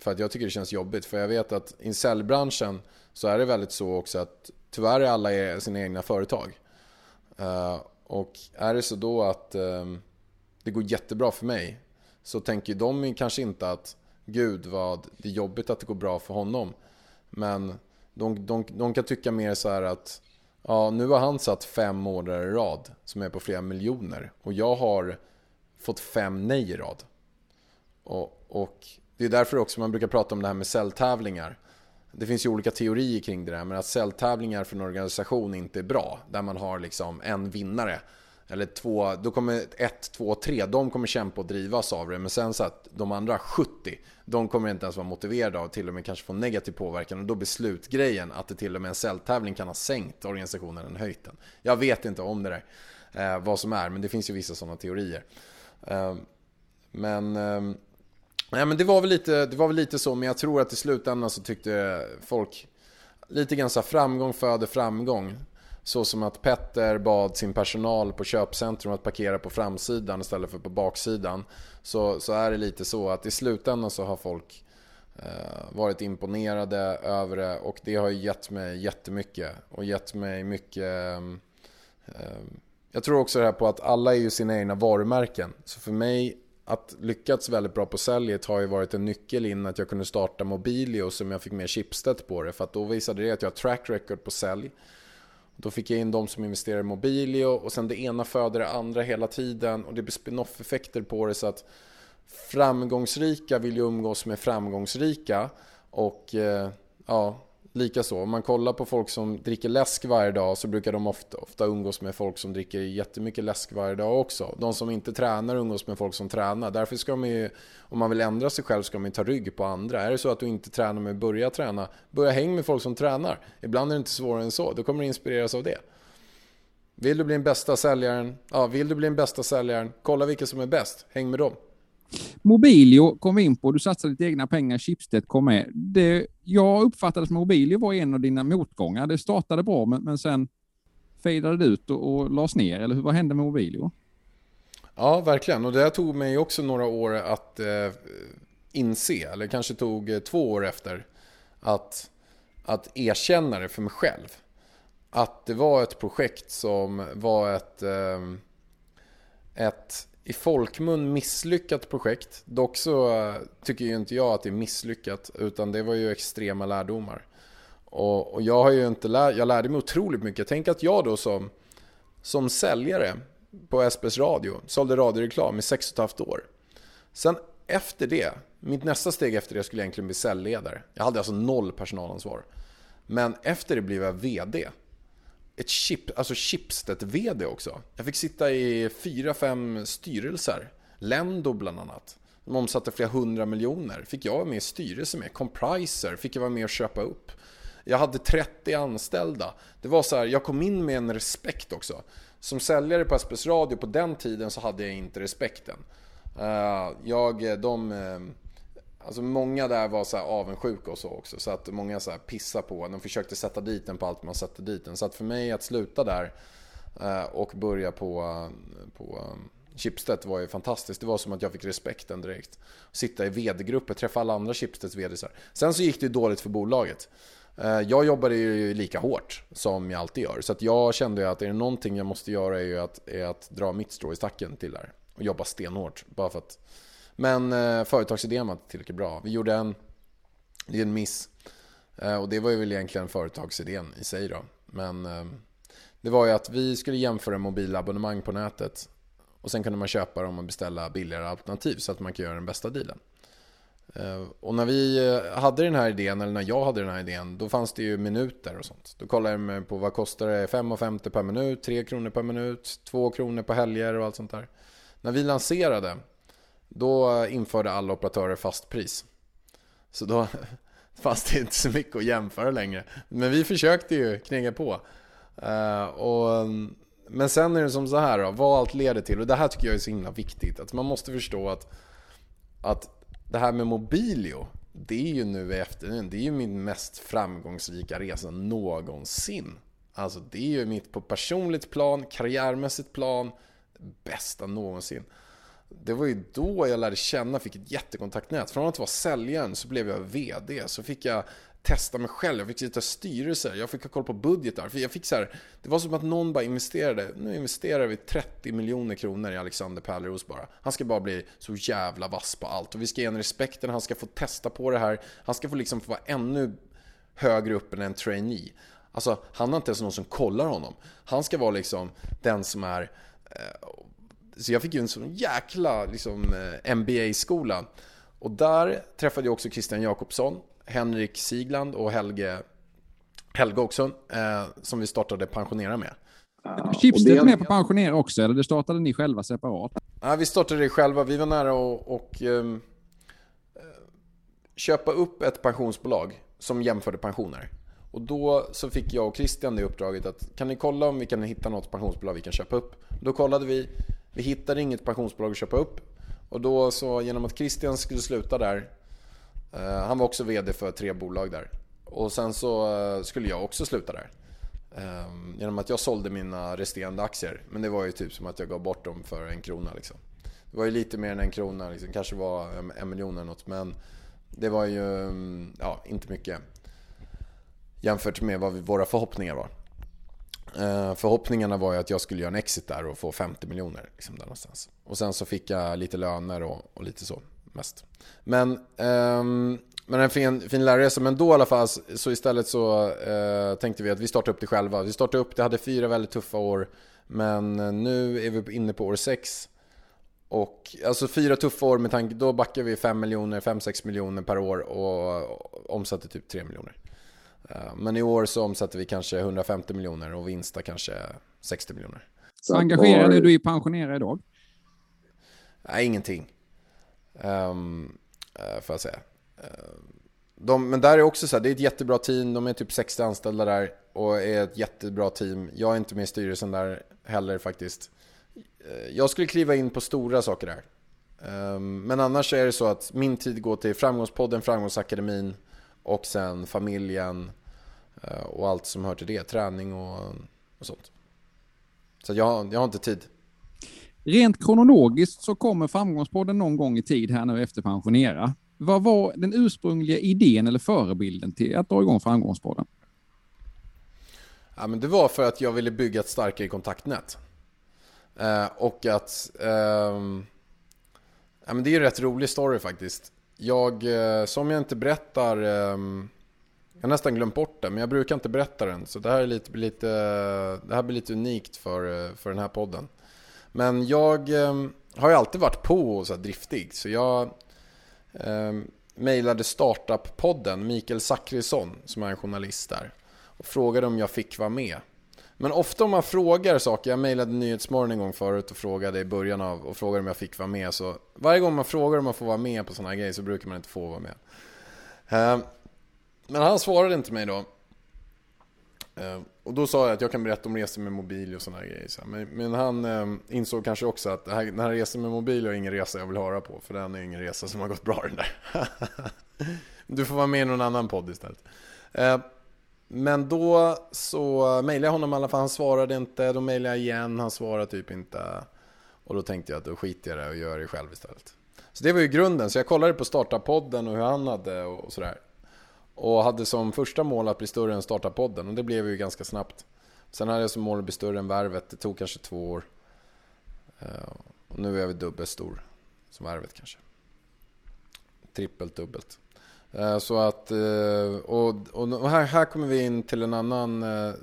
För att jag tycker det känns jobbigt. För jag vet att i säljbranschen så är det väldigt så också att tyvärr är alla e- sina egna företag. Uh, och är det så då att um, det går jättebra för mig så tänker de kanske inte att gud vad det är jobbigt att det går bra för honom. Men de, de, de kan tycka mer så här att ja, nu har han satt fem order i rad som är på flera miljoner och jag har fått fem nej i rad. Och, och det är därför också man brukar prata om det här med säljtävlingar. Det finns ju olika teorier kring det där, men att säljtävlingar för en organisation inte är bra. Där man har liksom en vinnare. eller två, då kommer ett, två, tre, de kommer kämpa och drivas av det. Men sen så att de andra 70, de kommer inte ens vara motiverade av till och med kanske få negativ påverkan. Och då blir slutgrejen att det till och med en celltävling kan ha sänkt organisationen än höjt den. Jag vet inte om det där, eh, vad som är, men det finns ju vissa sådana teorier. Eh, men, eh, nej, men det, var väl lite, det var väl lite så, men jag tror att i slutändan så tyckte folk lite grann så här, framgång föder framgång. Så som att Petter bad sin personal på köpcentrum att parkera på framsidan istället för på baksidan. Så, så är det lite så att i slutändan så har folk eh, varit imponerade över det och det har gett mig jättemycket. Och gett mig mycket... Eh, eh, jag tror också det här på att alla är ju sina egna varumärken. Så för mig att lyckats väldigt bra på säljet har ju varit en nyckel in att jag kunde starta Mobilio som jag fick med Schibsted på det. För att då visade det att jag har track record på sälj. Då fick jag in de som investerar i Mobilio och sen det ena föder det andra hela tiden och det blir spin-off effekter på det så att framgångsrika vill ju umgås med framgångsrika och eh, ja, Likaså, om man kollar på folk som dricker läsk varje dag så brukar de ofta, ofta umgås med folk som dricker jättemycket läsk varje dag också. De som inte tränar umgås med folk som tränar. Därför ska man ju, om man vill ändra sig själv ska man ju ta rygg på andra. Är det så att du inte tränar men börja träna, börja häng med folk som tränar. Ibland är det inte svårare än så, då kommer du inspireras av det. Vill du bli den bästa säljaren? Ja, vill du bli den bästa säljaren? Kolla vilka som är bäst, häng med dem. Mobilio kom vi in på. Du satsade lite egna pengar. Schibsted kom med. Det, jag uppfattade att Mobilio var en av dina motgångar. Det startade bra, men, men sen fejdade det ut och, och lades ner. Eller vad hände med Mobilio? Ja, verkligen. Och det tog mig också några år att eh, inse, eller kanske tog eh, två år efter, att, att erkänna det för mig själv. Att det var ett projekt som var ett, eh, ett i folkmun misslyckat projekt. Dock så eh, tycker ju inte jag att det är misslyckat utan det var ju extrema lärdomar. Och, och jag har ju inte lärt, jag lärde mig otroligt mycket. Tänk att jag då som, som säljare på SBS Radio sålde radioreklam i 6,5 år. Sen efter det, mitt nästa steg efter det skulle egentligen bli säljledare. Jag hade alltså noll personalansvar. Men efter det blev jag VD ett chip, alltså Schibsted-VD också. Jag fick sitta i fyra, fem styrelser. Lendo bland annat. De omsatte flera hundra miljoner. Fick jag vara med i styrelsen med. Compriser fick jag vara med och köpa upp. Jag hade 30 anställda. Det var så här, jag kom in med en respekt också. Som säljare på SBS Radio på den tiden så hade jag inte respekten. Eh, jag, de eh, Alltså många där var så här avundsjuka och så också. Så att många så här pissade på De försökte sätta dit den på allt man satte dit den. Så att för mig att sluta där eh, och börja på, eh, på eh, Chipstead Schibsted var ju fantastiskt. Det var som att jag fick respekten direkt. Sitta i vd-grupper, träffa alla andra Schibsteds vd Sen så gick det ju dåligt för bolaget. Jag jobbade ju lika hårt som jag alltid gör. Så att jag kände att är det någonting jag måste göra är ju att, är att dra mitt strå i stacken till där. Och jobba stenhårt. Bara för att men eh, företagsidén var inte tillräckligt bra. Vi gjorde en, det är en miss. Eh, och det var ju väl egentligen företagsidén i sig då. Men eh, det var ju att vi skulle jämföra mobilabonnemang på nätet. Och sen kunde man köpa dem och beställa billigare alternativ så att man kan göra den bästa dealen. Eh, och när vi eh, hade den här idén, eller när jag hade den här idén, då fanns det ju minuter och sånt. Då kollade jag på vad kostar det 5,50 per minut, 3 kronor per minut, 2 kronor på helger och allt sånt där. När vi lanserade då införde alla operatörer fast pris. Så då fanns det inte så mycket att jämföra längre. Men vi försökte ju knega på. Uh, och, men sen är det som så här då, vad allt leder till. Och det här tycker jag är så himla viktigt. Att man måste förstå att, att det här med Mobilio, det är ju nu efter det är ju min mest framgångsrika resa någonsin. Alltså det är ju mitt på personligt plan, karriärmässigt plan, bästa någonsin det var ju då jag lärde känna, fick ett jättekontaktnät. Från att vara säljaren så blev jag VD. Så fick jag testa mig själv, jag fick sitta i styrelser, jag fick ha koll på budgetar. För jag fick så här, det var som att någon bara investerade. Nu investerar vi 30 miljoner kronor i Alexander Pärleros bara. Han ska bara bli så jävla vass på allt. Och vi ska ge honom respekten, han ska få testa på det här. Han ska få liksom få vara ännu högre upp än en trainee. Alltså, han har inte ens någon som kollar honom. Han ska vara liksom den som är eh, så jag fick ju en sån jäkla liksom, eh, MBA-skola. Och där träffade jag också Christian Jakobsson, Henrik Sigland och Helge, Helge också, eh, som vi startade Pensionera med. Ja, Chipstead det... med på pensionera också, eller det startade ni själva separat? Ja, vi startade det själva. Vi var nära att och, um, köpa upp ett pensionsbolag som jämförde pensioner. Och då så fick jag och Christian det uppdraget att kan ni kolla om vi kan hitta något pensionsbolag vi kan köpa upp? Då kollade vi, vi hittade inget pensionsbolag att köpa upp. Och då så genom att Christian skulle sluta där, eh, han var också VD för tre bolag där. Och sen så eh, skulle jag också sluta där. Eh, genom att jag sålde mina resterande aktier. Men det var ju typ som att jag gav bort dem för en krona liksom. Det var ju lite mer än en krona, liksom. kanske var en miljon eller något. Men det var ju mm, ja, inte mycket jämfört med vad våra förhoppningar var. Eh, förhoppningarna var ju att jag skulle göra en exit där och få 50 miljoner. Liksom där någonstans. Och sen så fick jag lite löner och, och lite så mest. Men, um, men en fin, fin lärarresa. Men då i alla fall så istället så uh, tänkte vi att vi startar upp det själva. Vi startade upp det, hade fyra väldigt tuffa år. Men eh, nu är vi inne på år sex. Och alltså fyra tuffa år med tanke, då backar vi 5 miljoner, 5-6 miljoner per år och omsätter typ 3 miljoner. Eh, men i år så omsätter vi kanske 150 miljoner och vinsta kanske 60 miljoner. Så engagerad är du i pensionera idag? Nej, ingenting. Um, får jag säga. Uh, de, men där är också så här, det är ett jättebra team. De är typ 60 anställda där och är ett jättebra team. Jag är inte med i styrelsen där heller faktiskt. Jag skulle kliva in på stora saker där. Um, men annars är det så att min tid går till Framgångspodden, Framgångsakademin, och sen familjen eh, och allt som hör till det. Träning och, och sånt. Så jag, jag har inte tid. Rent kronologiskt så kommer Framgångspodden någon gång i tid här nu efter pensionera. Vad var den ursprungliga idén eller förebilden till att dra igång Framgångspodden? Ja, men det var för att jag ville bygga ett starkare kontaktnät. Eh, och att... Eh, ja, men det är en rätt rolig story faktiskt. Jag, eh, som jag inte berättar, ehm, jag har nästan glömt bort det, men jag brukar inte berätta den. Så det här, är lite, lite, det här blir lite unikt för, eh, för den här podden. Men jag ehm, har ju alltid varit på och så driftig. Så jag eh, mejlade Startup-podden, Mikael Zackrisson, som är en journalist där. Och frågade om jag fick vara med. Men ofta om man frågar saker, jag mejlade Nyhetsmorgon en gång förut och frågade i början av och frågade om jag fick vara med. Så varje gång man frågar om man får vara med på sådana här grejer så brukar man inte få vara med. Eh, men han svarade inte mig då. Eh, och då sa jag att jag kan berätta om resor med mobil och sådana här grejer. Men, han eh, insåg kanske också att den här resan med mobil är ingen resa jag vill höra på. För den är ingen resa som har gått bra den där. du får vara med i någon annan podd istället. Men då så mejlade jag honom i alla fall, han svarade inte. Då mejlade jag igen, han svarade typ inte. Och då tänkte jag att då skiter jag det och gör det själv istället. Så det var ju grunden, så jag kollade på startupodden och hur han hade och sådär. Och hade som första mål att bli större än startupodden och det blev ju ganska snabbt. Sen hade jag som mål att bli större än Värvet, det tog kanske två år. Eh, och nu är jag dubbelt stor som Värvet kanske. Trippelt, dubbelt. Eh, så att, eh, och, och här, här kommer vi in till en annan... Eh,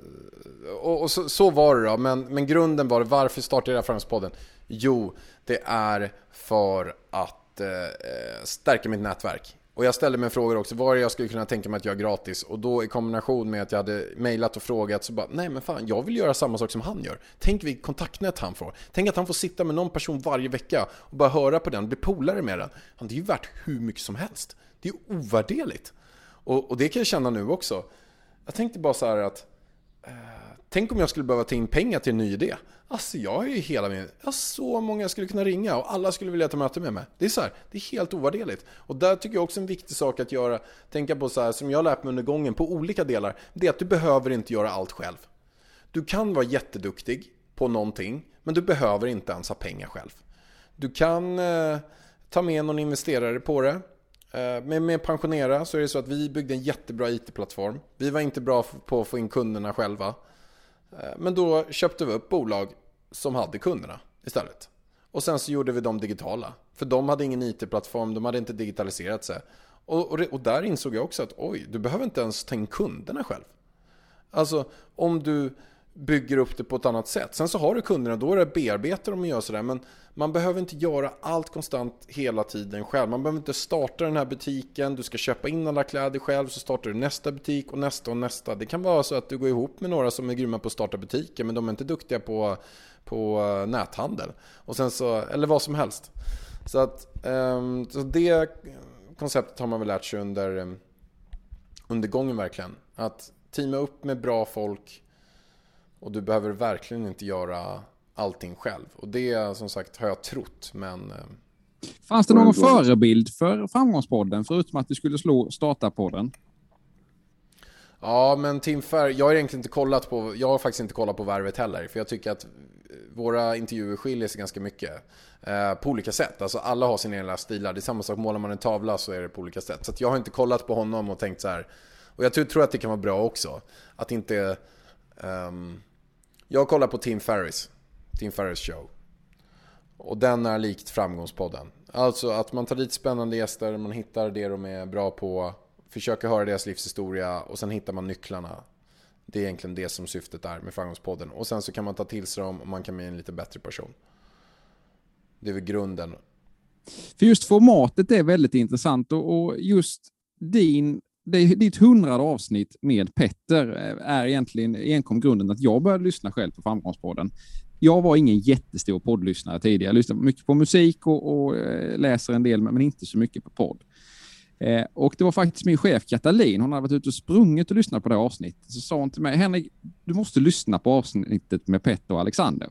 och, och så, så, var det då, men, men grunden var varför startade jag Framgångspodden? Jo, det är för att eh, stärka mitt nätverk. Och jag ställde mig frågor också, vad jag skulle kunna tänka mig att göra gratis? Och då i kombination med att jag hade mejlat och frågat så bara, nej men fan, jag vill göra samma sak som han gör. Tänk vilket kontaktnät han får. Tänk att han får sitta med någon person varje vecka och bara höra på den, bli polare med den. Det är ju värt hur mycket som helst. Det är ju ovärderligt. Och, och, det kan jag känna nu också. Jag tänkte bara så här att eh, Tänk om jag skulle behöva ta in pengar till en ny idé. Alltså jag har ju hela min... Jag har så många jag skulle kunna ringa och alla skulle vilja ta möte med mig. Det är så här, det är helt ovärderligt. Och där tycker jag också en viktig sak att göra, tänka på så här, som jag har lärt mig under gången på olika delar, det är att du behöver inte göra allt själv. Du kan vara jätteduktig på någonting, men du behöver inte ens ha pengar själv. Du kan eh, ta med någon investerare på det. Eh, med, med Pensionera så är det så att vi byggde en jättebra IT-plattform. Vi var inte bra på att få in kunderna själva. Eh, men då köpte vi upp bolag som hade kunderna istället. Och sen så gjorde vi dem digitala. För de hade ingen IT-plattform, de hade inte digitaliserat sig. Och, och, och, där insåg jag också att oj, du behöver inte ens ta in kunderna själv. Alltså om du bygger upp det på ett annat sätt. Sen så har du kunderna, då är det bearbeta dem och göra sådär. Men man behöver inte göra allt konstant hela tiden själv. Man behöver inte starta den här butiken, du ska köpa in alla kläder själv, så startar du nästa butik och nästa och nästa. Det kan vara så att du går ihop med några som är grymma på att starta butiker, men de är inte duktiga på, på eh, näthandel. Och sen så, eller vad som helst. Så, att, ehm, så det konceptet har man väl lärt sig under, under gången verkligen. Att teama upp med bra folk och du behöver verkligen inte göra allting själv. Och det som sagt har jag trott, men... Eh, Fanns det någon förebild för Framgångspodden, förutom att du skulle slå starta-podden? Ja, men Tim Ferr, jag har egentligen inte kollat på, jag har faktiskt inte kollat på Värvet heller, för jag tycker att våra intervjuer skiljer sig ganska mycket. Eh, på olika sätt, alltså alla har sina egna stilar. Det är samma sak, målar man en tavla så är det på olika sätt. Så jag har inte kollat på honom och tänkt så här. Och jag tror, tror att det kan vara bra också. Att inte... Um, jag kollar på Tim Ferris. Tim Ferris show. Och den är likt Framgångspodden. Alltså att man tar dit spännande gäster, man hittar det de är bra på, försöker höra deras livshistoria och sen hittar man nycklarna. Det är egentligen det som syftet är med Framgångspodden. Och sen så kan man ta till sig dem och man kan bli en lite bättre person. Det är väl grunden. För just formatet är väldigt intressant och just din ditt hundrade avsnitt med Petter eh, är egentligen enkom grunden att jag började lyssna själv på Framgångspodden. Jag var ingen jättestor poddlyssnare tidigare. Jag lyssnar mycket på musik och, och eh, läser en del, men inte så mycket på podd. Eh, och det var faktiskt min chef Katalin, hon hade varit ute och sprungit och lyssnat på det avsnittet. Så sa hon till mig, Henrik, du måste lyssna på avsnittet med Petter och Alexander.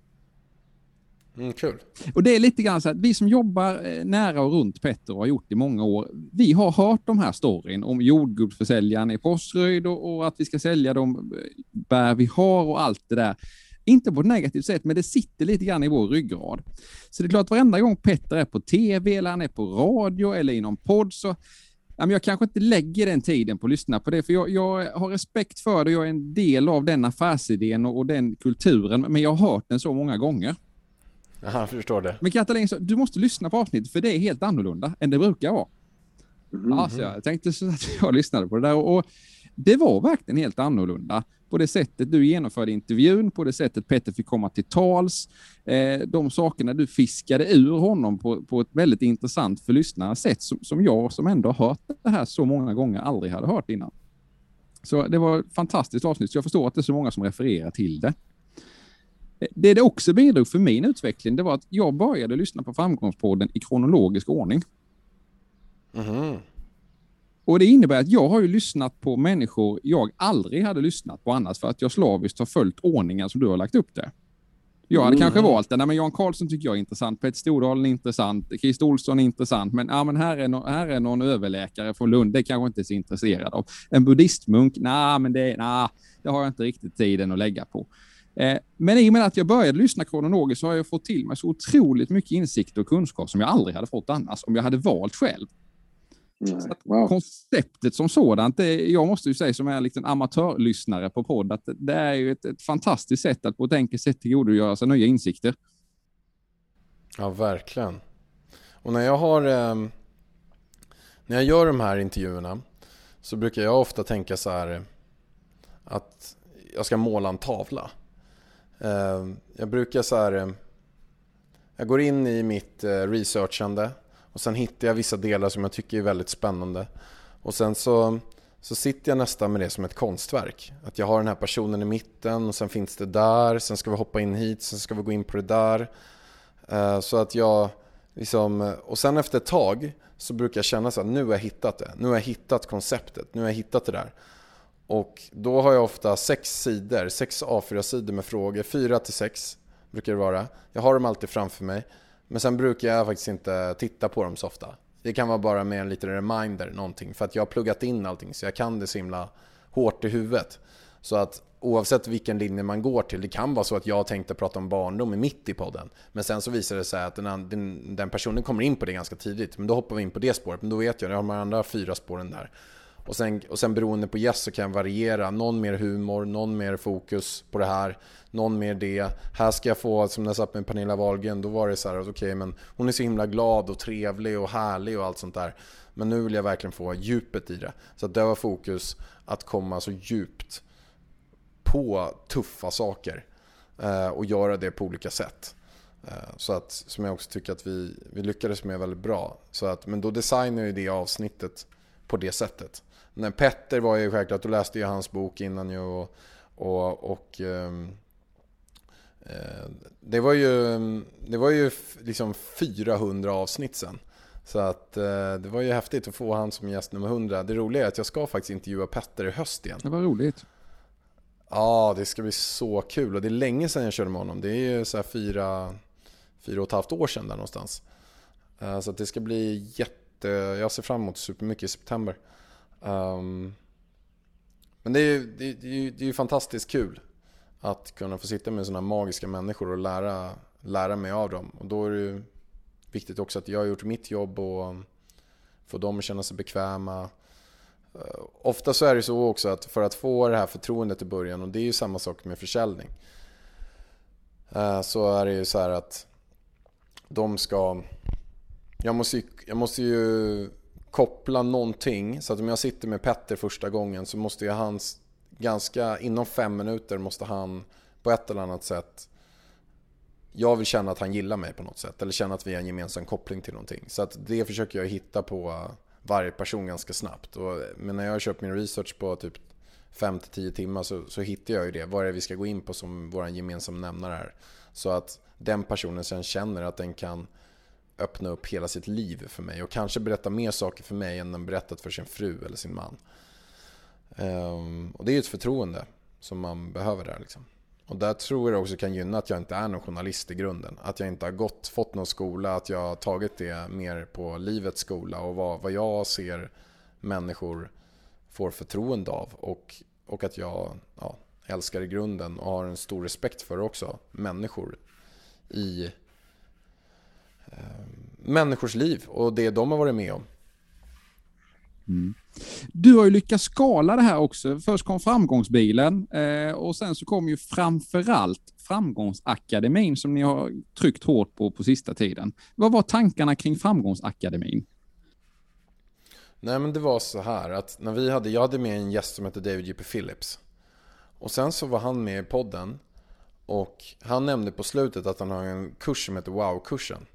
Mm, kul. Och det är lite grann så att vi som jobbar eh, nära och runt Petter och har gjort det i många år, vi har hört de här storyn om jordgubbsförsäljaren i Påsröjd och, och, att vi ska sälja de eh, bär vi har och allt det där. Inte på ett negativt sätt, men det sitter lite grann i vår ryggrad. Så det är klart varenda gång Petter är på tv eller han är på radio eller i någon podd så jag kanske inte lägger den tiden på att lyssna på det, för jag, jag har respekt för det. Jag är en del av den affärsidén och, och den kulturen, men jag har hört den så många gånger. Ja, jag förstår det. Men Katalin, du måste lyssna på avsnittet, för det är helt annorlunda än det brukar vara. Mm. Alltså, jag tänkte så att jag lyssnade på det där och, och det var verkligen helt annorlunda på det sättet du genomförde intervjun, på det sättet Petter fick komma till tals, eh, de sakerna du fiskade ur honom på, på ett väldigt intressant för lyssnarna sätt som, som jag som ändå har hört det här så många gånger aldrig hade hört innan. Så det var ett fantastiskt avsnitt, så jag förstår att det är så många som refererar till det. Det det också bidrog för min utveckling, det var att jag började lyssna på Framgångspodden i kronologisk ordning. Mm. Och Det innebär att jag har ju lyssnat på människor jag aldrig hade lyssnat på annars för att jag slaviskt har följt ordningen som du har lagt upp det. Jag hade mm. kanske valt det. Nej, men Jan Karlsson tycker jag är intressant. Petter Stordalen är intressant. Christer Olsson är intressant. Men, ja, men här, är no här är någon överläkare från Lund. Det kanske inte är så intresserad av. En buddhistmunk? Nej, men det, nah, det har jag inte riktigt tiden att lägga på. Eh, men i och med att jag började lyssna kronologiskt så har jag fått till mig så otroligt mycket insikt och kunskap som jag aldrig hade fått annars om jag hade valt själv. Wow. Konceptet som sådant, det, jag måste ju säga som är en liten amatörlyssnare på podd, att det är ju ett, ett fantastiskt sätt att på ett enkelt sätt tillgodogöra sig nya insikter. Ja, verkligen. Och när jag har eh, när jag gör de här intervjuerna så brukar jag ofta tänka så här att jag ska måla en tavla. Ehm, jag brukar så här ehm, jag går in i mitt eh, researchande och sen hittar jag vissa delar som jag tycker är väldigt spännande. Och sen så, så sitter jag nästan med det som ett konstverk. Att jag har den här personen i mitten och sen finns det där, sen ska vi hoppa in hit, sen ska vi gå in på det där. Eh, så att jag liksom, och sen efter ett tag så brukar jag känna så att nu har jag hittat det. Nu har jag hittat konceptet, nu har jag hittat det där. Och då har jag ofta sex sidor, sex A4-sidor med frågor, fyra till sex brukar det vara. Jag har dem alltid framför mig. Men sen brukar jag faktiskt inte titta på dem så ofta. Det kan vara bara med en liten reminder, någonting. För att jag har pluggat in allting så jag kan det så himla hårt i huvudet. Så att oavsett vilken linje man går till, det kan vara så att jag tänkte prata om barndom i mitt i podden. Men sen så visar det sig att den, den, den personen kommer in på det ganska tidigt. Men då hoppar vi in på det spåret. Men då vet jag, jag har de andra fyra spåren där. Och sen, och sen beroende på gäst så kan jag variera. Någon mer humor, någon mer fokus på det här, någon mer det. Här ska jag få, som när jag satt med Pernilla Wahlgren, då var det så här, att okej okay, men hon är så himla glad och trevlig och härlig och allt sånt där. Men nu vill jag verkligen få djupet i det. Så det var fokus att komma så djupt på tuffa saker. Eh, och göra det på olika sätt. Eh, så att, som jag också tycker att vi, vi lyckades med väldigt bra. Så att, men då designar jag det avsnittet på det sättet. När Petter var ju självklart, då läste jag hans bok innan ju och, och, och um, det var ju, det var ju liksom 400 avsnitt sen. Så att det var ju häftigt att få han som gäst nummer 100. Det roliga är att jag ska faktiskt intervjua Petter i höst igen. Det var roligt. Ja, det ska bli så kul. Och det är länge sedan jag körde med honom. Det är ju så här fyra, fyra och ett halvt år sedan där någonstans. Så att det ska bli jätte... Jag ser fram emot supermycket i september. Um, men det är ju det är, det är fantastiskt kul att kunna få sitta med sådana magiska människor och lära, lära mig av dem. Och då är det ju viktigt också att jag har gjort mitt jobb och få dem att känna sig bekväma. Uh, ofta så är det så också att för att få det här förtroendet i början, och det är ju samma sak med försäljning. Uh, så är det ju så här att de ska... Jag måste ju, jag måste ju koppla någonting. Så att om jag sitter med Petter första gången så måste ju hans, ganska inom fem minuter måste han på ett eller annat sätt jag vill känna att han gillar mig på något sätt. Eller känna att vi har en gemensam koppling till någonting. Så att det försöker jag hitta på varje person ganska snabbt. Och, men när jag har köpt min research på typ 5-10 timmar så, så hittar jag ju det. Vad är det vi ska gå in på som vår gemensamma nämnare är. Så att den personen sen känner att den kan öppna upp hela sitt liv för mig och kanske berätta mer saker för mig än den berättat för sin fru eller sin man. Ehm, och det är ju ett förtroende som man behöver där. Liksom. Och där tror jag också kan gynna att jag inte är någon journalist i grunden. Att jag inte har gått, fått någon skola, att jag har tagit det mer på livets skola och vad, vad jag ser människor får förtroende av. Och, och att jag ja, älskar i grunden och har en stor respekt för också människor i människors liv och det de har varit med om. Mm. Du har ju lyckats skala det här också. Först kom framgångsbilen eh, och sen så kom ju framförallt framgångsakademin som ni har tryckt hårt på på sista tiden. Vad var tankarna kring framgångsakademin? Nej men det var så här att när vi hade, jag hade med en gäst som hette David J.P. Phillips. Och sen så var han med i podden och han nämnde på slutet att han har en kurs som heter Wow-kursen.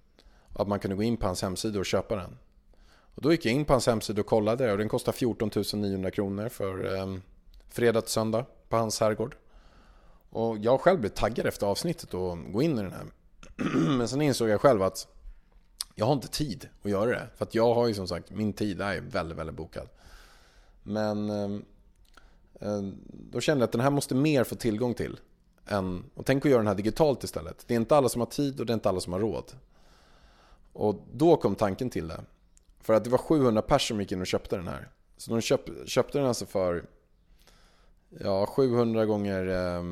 Att man kunde gå in på hans hemsida och köpa den. Och då gick jag in på hans hemsida och kollade och den kostar 14 900 kronor för eh, fredag till söndag på hans herrgård. Och jag själv blev taggad efter avsnittet och gå in i den här. Men sen insåg jag själv att jag har inte tid att göra det. För att jag har ju som sagt, min tid är väldigt, väldigt bokad. Men eh då kände jag att den här måste mer få tillgång till. Än, och tänk att göra den här digitalt istället. Det är inte alla som har tid och det är inte alla som har råd. Och då kom tanken till det. För att det var 700 personer som gick in och köpte den här. Så de köp, köpte den alltså för ja, 700 gånger, eh,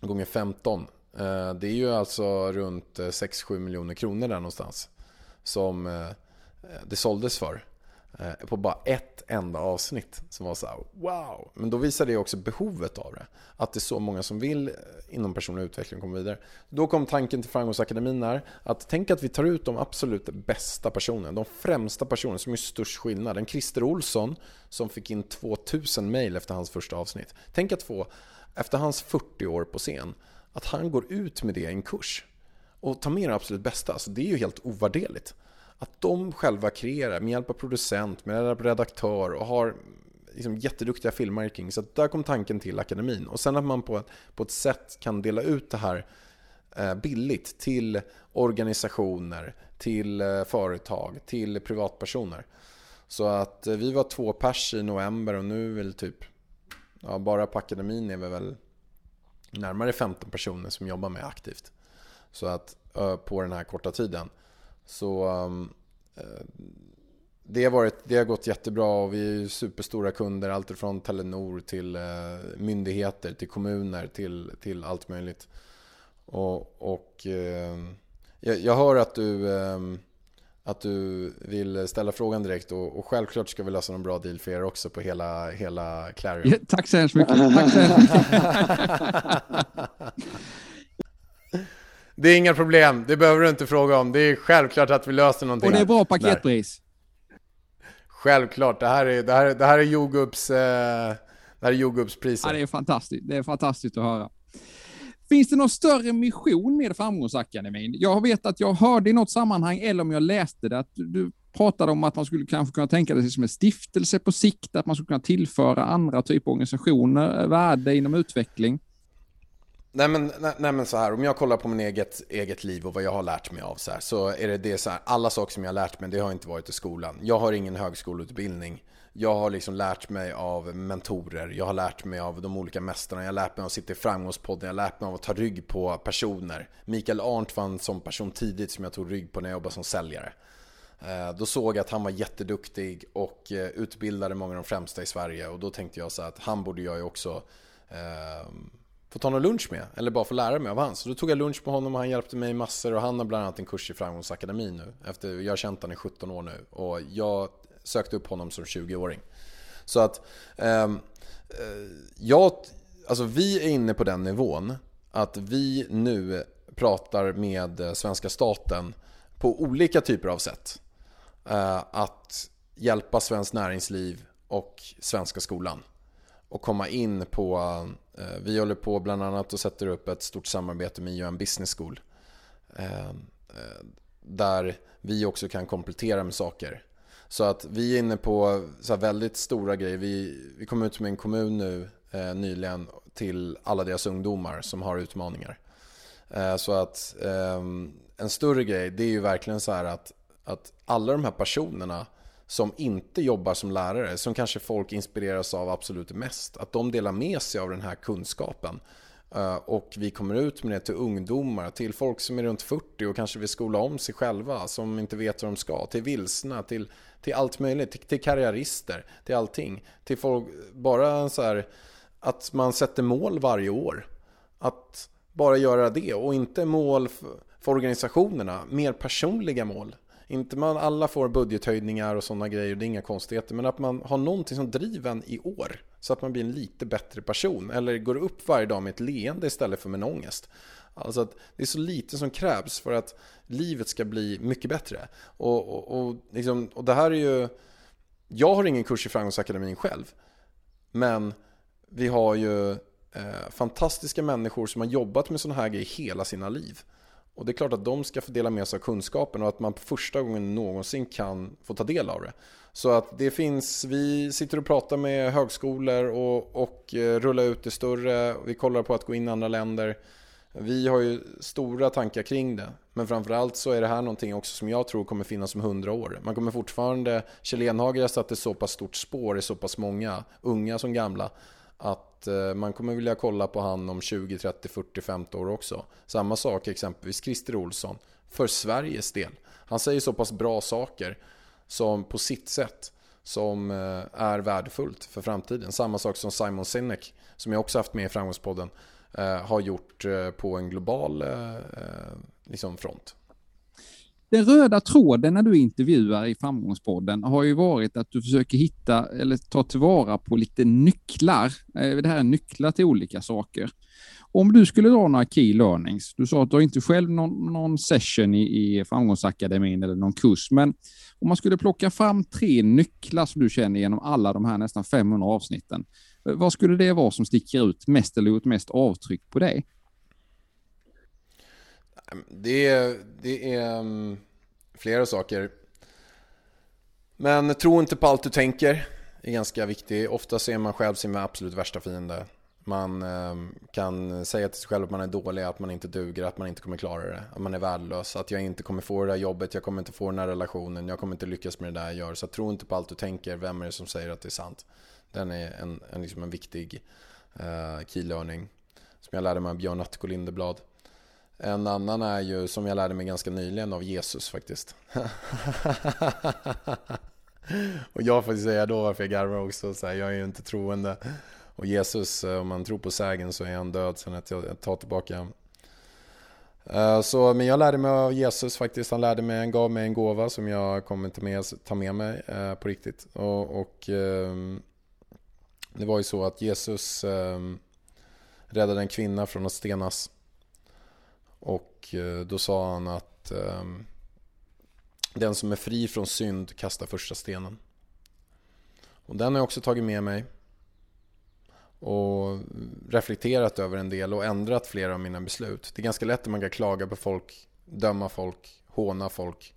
gånger 15. Eh, det är ju alltså runt eh, 6-7 miljoner kronor där någonstans. Som eh, det såldes för. Eh, på bara ett enda avsnitt som var så här, wow. Men då visar det också behovet av det. Att det är så många som vill eh, inom personlig utveckling komma vidare. Då kom tanken till Framgångsakademin här att tänk att vi tar ut de absolut bästa personerna, de främsta personerna som är störst skillnad. En Christer Olsson som fick in 2000 mail efter hans första avsnitt. Tänk att få, efter hans 40 år på scen, att han går ut med det i en kurs och tar med det absolut bästa. Alltså det är ju helt ovärderligt att de själva kreerar med hjälp av producent, med hjälp av redaktör och har liksom jätteduktiga filmmarking. Så där kom tanken till akademin. Och sen att man på, på ett sätt kan dela ut det här eh, billigt till organisationer, till eh, företag, till privatpersoner. Så att eh, vi var två pers i november och nu är väl typ, ja, bara på akademin är vi väl närmare 15 personer som jobbar med aktivt. Så att på den här korta tiden. Så um, eh, det, har varit, det har gått jättebra och vi är superstora kunder. Allt från Telenor till eh, myndigheter, till kommuner, till, till allt möjligt. Och, och eh, jag, jag, hör att du, eh, att du vill ställa frågan direkt och, och, självklart ska vi lösa en bra deal för er också på hela, hela Clarion. Ja, tack så hemskt mycket. Tack så hemskt mycket. Det är inga problem, det behöver du inte fråga om. Det är självklart att vi löser någonting. Och det är bra paketpris. Självklart, det här är, det här, det här är jordgubbs... Eh, Det här är jordgubbspriset. Ja, det är fantastiskt. Det är fantastiskt att höra. Finns det någon större mission med Framgångsakademin? Jag vet att jag hörde i något sammanhang, eller om jag läste det, att du pratade om att man skulle kanske kunna tänka sig som en stiftelse på sikt, att man skulle kunna tillföra andra typer av organisationer värde inom utveckling. Nej men, nej, nej, men så här, om jag kollar på min eget, eget liv och vad jag har lärt mig av så här, så är det, det så här, alla saker som jag har lärt mig, det har inte varit i skolan. Jag har ingen högskoleutbildning. Jag har liksom lärt mig av mentorer, jag har lärt mig av de olika mästarna, jag har lärt mig av att sitta i framgångspodden, jag har lärt mig av att ta rygg på personer. Mikael Arndt var en sån person tidigt som jag tog rygg på när jag jobbade som säljare. Eh, då såg jag att han var jätteduktig och eh, utbildade många av de främsta i Sverige och då tänkte jag så att han borde jag ju också eh, få ta någon lunch med eller bara få lära mig av han. Så då tog jag lunch med honom och han hjälpte mig massor och han har bland annat en kurs i Framgångsakademin nu. Efter, jag har känt honom i 17 år nu och jag sökte upp honom som 20-åring. Så att ehm, eh, jag, alltså vi är inne på den nivån att vi nu pratar med svenska staten på olika typer av sätt. Eh, att hjälpa svenskt näringsliv och svenska skolan och komma in på, Eh, vi håller på bland annat och sätter upp ett stort samarbete med UN Business School. Eh, eh, där vi också kan komplettera med saker. Så att vi är inne på så väldigt stora grejer. Vi, vi kom ut med en kommun nu eh, nyligen till alla deras ungdomar som har utmaningar. Eh, så att eh, en större grej det är ju verkligen så här att, att alla de här personerna som inte jobbar som lärare, som kanske folk inspireras av absolut mest, att de delar med sig av den här kunskapen. Eh, och vi kommer ut med det till ungdomar, till folk som är runt 40 och kanske vill skola om sig själva, som inte vet vad de ska, till vilsna, till, till allt möjligt, till, till karriärister, till allting. Till folk, bara så här, att man sätter mål varje år. Att bara göra det och inte mål för, för organisationerna, mer personliga mål. Inte man alla får budgethöjningar och sådana grejer, det är inga konstigheter. Men att man har någonting som driver en i år. Så att man blir en lite bättre person. Eller går upp varje dag med ett leende istället för med en ångest. Alltså att det är så lite som krävs för att livet ska bli mycket bättre. Och, och, och, liksom, och det här är ju... Jag har ingen kurs i Framgångsakademin själv. Men vi har ju eh, fantastiska människor som har jobbat med sådana här grejer hela sina liv. Och det är klart att de ska få dela med sig av kunskapen och att man på första gången någonsin kan få ta del av det. Så att det finns, vi sitter och pratar med högskolor och, och eh, rullar ut det större. Vi kollar på att gå in i andra länder. Vi har ju stora tankar kring det. Men framförallt så är det här någonting också som jag tror kommer finnas om hundra år. Man kommer fortfarande, Kjell Enhager har satt ett så pass stort spår i så pass många, unga som gamla att att eh, man kommer vilja kolla på han om 20, 30, 40, 50 år också. Samma sak exempelvis Christer Olsson för Sveriges del. Han säger så pass bra saker som på sitt sätt som eh, är värdefullt för framtiden. Samma sak som Simon Sinek som jag också haft med i Framgångspodden eh, har gjort på en global liksom, front. Den röda tråden när du intervjuar i Framgångspodden har ju varit att du försöker hitta eller ta tillvara på lite nycklar. Eh, det här är nycklar till olika saker. Om du skulle dra några key learnings, du sa att du har inte själv någon, någon session i, i Framgångsakademin eller någon kurs, men om man skulle plocka fram tre nycklar som du känner genom alla de här nästan 500 avsnitten, eh, vad skulle det vara som sticker ut mest eller gjort mest avtryck på dig? Ehm, det är, det är ehm, flera saker. Men tro inte på allt du tänker. Det är ganska viktigt. Ofta ser man själv sin absolut värsta fiende. Man ehm, kan säga till sig själv att man är dålig, att man inte duger, att man inte kommer klara det. Att man är värdelös, att jag inte kommer få det där jobbet, jag kommer inte få den här relationen, jag kommer inte lyckas med det där jag gör. Så tro inte på allt du tänker. Vem är det som säger att det är sant? Den är en, en, liksom en viktig uh, key learning. Som jag lärde mig av Björn Attko Lindeblad. En annan är ju, som jag lärde mig ganska nyligen, av Jesus faktiskt. och jag får säga då varför jag garvar också, så här, jag är ju inte troende. Och Jesus, eh, om man tror på sägen så är han död sen att jag tar tillbaka eh, så, men jag lärde mig av Jesus faktiskt. Han lärde mig, han gav mig en gåva som jag kommer ta med, ta med mig eh, på riktigt. Och, och ehm, det var ju så att Jesus ehm, räddade en kvinna från att stenas. Och eh, då sa han att ehm, den som är fri från synd kastar första stenen. Och den har jag också tagit med mig. och reflekterat över en del och ändrat flera av mina beslut. Det är ganska lätt att man kan klaga på folk, döma folk, håna folk.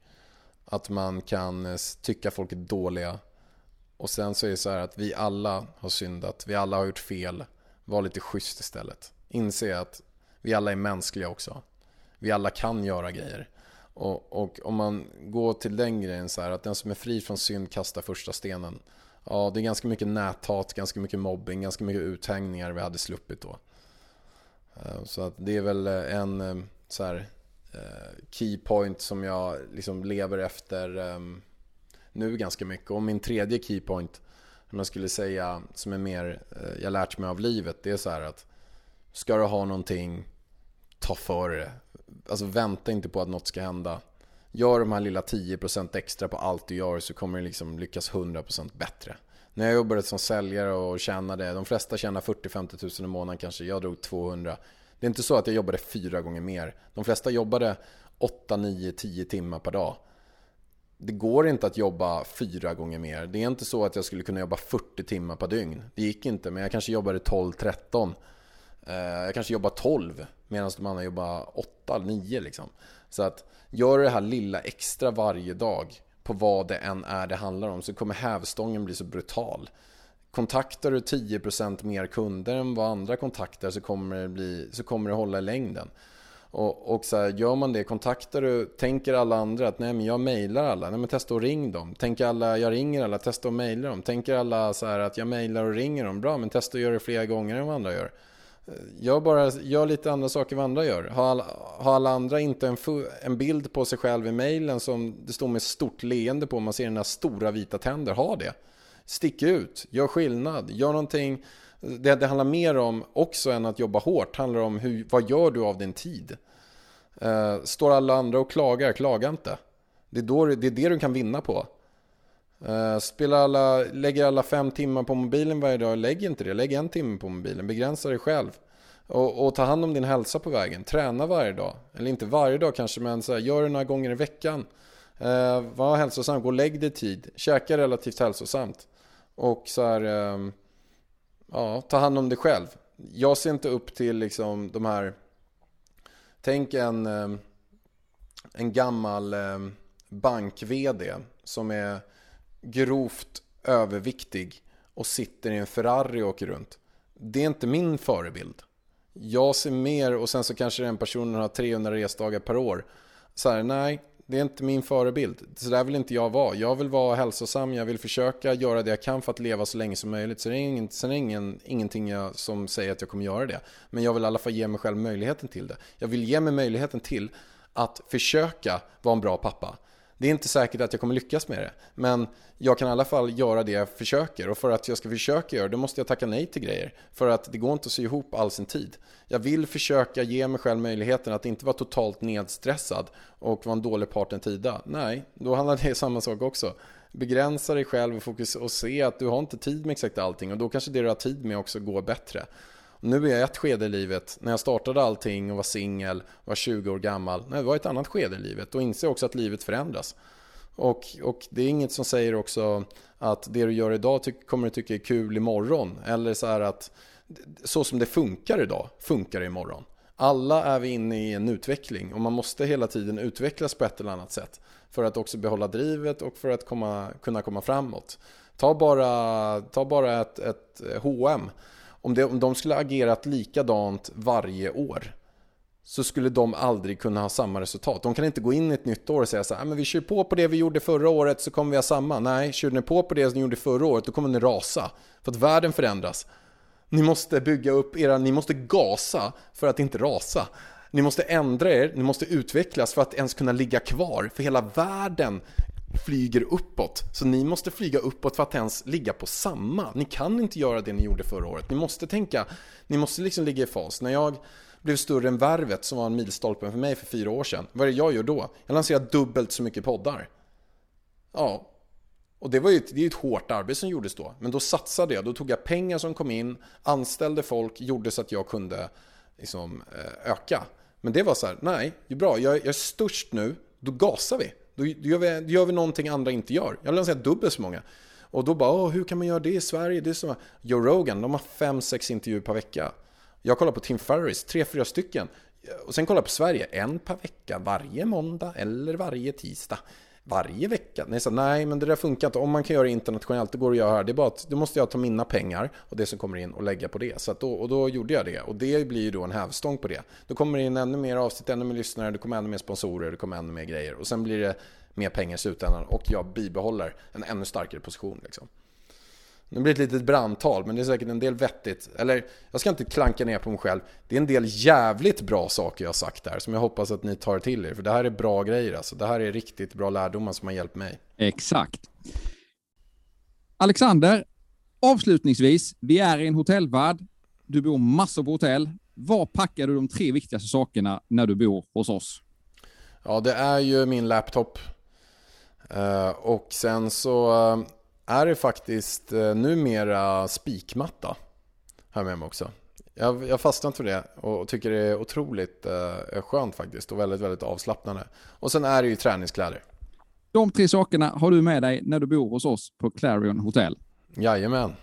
Att man kan eh, tycka folk är dåliga. Och sen så är det så här att vi alla har syndat, vi alla har gjort fel. Var lite schysst istället. Inse att vi alla är mänskliga också. Vi alla kan göra grejer. Och, och, om man går till den grejen så här att den som är fri från synd kastar första stenen. Ja, det är ganska mycket näthat, ganska mycket mobbing, ganska mycket uthängningar vi hade sluppit då. Eh, så att det är väl eh, en eh, så här, keypoint key point som jag liksom lever efter ehm, nu ganska mycket. Och min tredje key point, om jag skulle säga, som är mer jag lärt mig av livet, det är så här att ska du ha någonting, ta för det. Alltså vänta inte på att något ska hända. Gör de här lilla 10% extra på allt du gör så kommer du liksom lyckas 100% bättre. När jag jobbade som säljare och tjänade, de flesta tjänar 40-50 tusen i månaden kanske, jag drog 200. Det är inte så att jag jobbade fyra gånger mer. De flesta jobbade 8, 9, 10 timmar per dag. Det går inte att jobba fyra gånger mer. Det är inte så att jag skulle kunna jobba 40 timmar per dygn. Det gick inte, men jag kanske jobbade 12-13. Eh, jag kanske jobbar 12 medan de andra jobbar 8-9 liksom. Så att gör det här lilla extra varje dag på vad det än är det handlar om så kommer hävstången bli så brutal. Kontaktar du 10% mer kunder än vad andra kontaktar så kommer det, bli, så kommer det hålla i längden. Och, och så här, gör man det, kontaktar du, tänker alla andra att nej men jag mejlar alla, nej men testa och ring dem. Tänker alla, jag ringer alla, testa och mejla dem. Tänker alla så här att jag mejlar och ringer dem, bra men testa och gör det flera gånger än vad andra gör. Jag bara gör lite andra saker vad andra gör. Har alla, har alla andra inte en, en bild på sig själv i mejlen som det står med stort leende på, man ser den här stora vita tänder, ha det. Stick ut, gör skillnad, gör någonting. Det, det handlar mer om, också än att jobba hårt, handlar om hur, vad gör du av din tid? Uh, står alla andra och klagar, klaga inte. Det är, då, det är det du kan vinna på. Uh, spelar alla, lägger alla fem timmar på mobilen varje dag, lägg inte det. Lägg en timme på mobilen, begränsa dig själv. Och, och, ta hand om din hälsa på vägen. Träna varje dag. Eller inte varje dag kanske, men så här, gör det några gånger i veckan. Uh, var hälsosam, gå och lägg dig tid. Käka relativt hälsosamt. Och så här, uh, ja, ta hand om dig själv. Jag ser inte upp till liksom de här, tänk en, ehm, en gammal ehm, bank-VD som är grovt överviktig och sitter i en Ferrari och åker runt. Det är inte min förebild. Jag ser mer, och sen så kanske den personen har 300 resdagar per år. Så här, nej, det är inte min förebild. Så där vill inte jag vara. Jag vill vara hälsosam, jag vill försöka göra det jag kan för att leva så länge som möjligt. Så det är, ingen, sen är det ingen, ingenting jag, som säger att jag kommer göra det. Men jag vill i alla fall ge mig själv möjligheten till det. Jag vill ge mig möjligheten till att försöka vara en bra pappa. Det är inte säkert att jag kommer lyckas med det. Men jag kan i alla fall göra det jag försöker. Och för att jag ska försöka göra det, då måste jag tacka nej till grejer. För att det går inte att sy ihop all sin tid. Jag vill försöka ge mig själv möjligheten att inte vara totalt nedstressad och vara en dålig part en tida. Nej, då handlar det om samma sak också. Begränsa dig själv och, fokus och se att du har inte tid med exakt allting. Och då kanske det du har tid med också går bättre. Nu är jag i ett skede i livet, när jag startade allting och var singel, var 20 år gammal. Nej, det var ett annat skede i livet och inser också att livet förändras. Och, och det är inget som säger också att det du gör idag kommer du tycka är kul imorgon. Eller så här att så som det funkar idag, funkar det imorgon. Alla är vi inne i en utveckling och man måste hela tiden utvecklas på ett eller annat sätt. För att också behålla drivet och för att komma, kunna komma framåt. Ta bara, ta bara ett, ett H&M om, det, om de skulle agerat likadant varje år så skulle de aldrig kunna ha samma resultat. De kan inte gå in i ett nytt år och säga så här, ah, men vi kör på på det vi gjorde förra året så kommer vi ha samma. Nej, kör ni på på det ni gjorde förra året då kommer ni rasa. För att världen förändras. Ni måste bygga upp era, ni måste gasa för att inte rasa. Ni måste ändra er, ni måste utvecklas för att ens kunna ligga kvar. För hela världen flyger uppåt. Så ni måste flyga uppåt för att ens ligga på samma. Ni kan inte göra det ni gjorde förra året. Ni måste tänka, ni måste liksom ligga i fas. När jag blev större än Värvet som var en milstolpe för mig för fyra år sedan. Vad är det jag gör då? Jag lanserar dubbelt så mycket poddar. Ja, och det var ju ett, det är ett hårt arbete som gjordes då. Men då satsade jag, då tog jag pengar som kom in, anställde folk, gjorde så att jag kunde liksom, eh, öka. Men det var så här, nej, det är bra, jag, jag är störst nu, då gasar vi. Då gör vi, då gör vi någonting andra inte gör. Jag vill säga dubbelt så många. Och då bara, hur kan man göra det i Sverige? Det är som Joe Rogan, de har fem, sex intervjuer per vecka. Jag kollar på Tim Ferris, tre, fyra stycken. Och sen kollar jag på Sverige, en per vecka, varje måndag eller varje tisdag. Varje vecka? Nej, så, nej, men det där funkar inte. Om man kan göra det internationellt, det går att göra här. Det är bara att då måste jag ta mina pengar och det som kommer in och lägga på det. Så då, och då gjorde jag det. Och det blir ju då en hävstång på det. Då kommer det in ännu mer avsnitt, ännu mer lyssnare, det kommer ännu mer sponsorer, det kommer ännu mer grejer. Och sen blir det mer pengar i slutändan och jag bibehåller en ännu starkare position. Liksom. Det blir ett litet brandtal, men det är säkert en del vettigt. Eller, jag ska inte klanka ner på mig själv. Det är en del jävligt bra saker jag har sagt där, som jag hoppas att ni tar till er. För det här är bra grejer alltså. Det här är riktigt bra lärdomar som har hjälpt mig. Exakt. Alexander, avslutningsvis. Vi är i en hotellvärld. Du bor massor på hotell. Var packar du de tre viktigaste sakerna när du bor hos oss? Ja, det är ju min laptop. Uh, och sen så uh, är det faktiskt uh, numera spikmatta. Här med mig också. Jag, jag fastnat för det och tycker det är otroligt uh, skönt faktiskt och väldigt, väldigt avslappnande. Och sen är det ju träningskläder. De tre sakerna har du med dig när du bor hos oss på Clarion Hotel. Jajamän.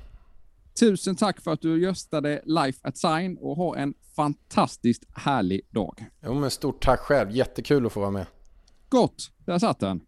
Tusen tack för att du gästade Life at Sign och ha en fantastiskt härlig dag. Jo, men stort tack själv. Jättekul att få vara med. Gott, där satt den.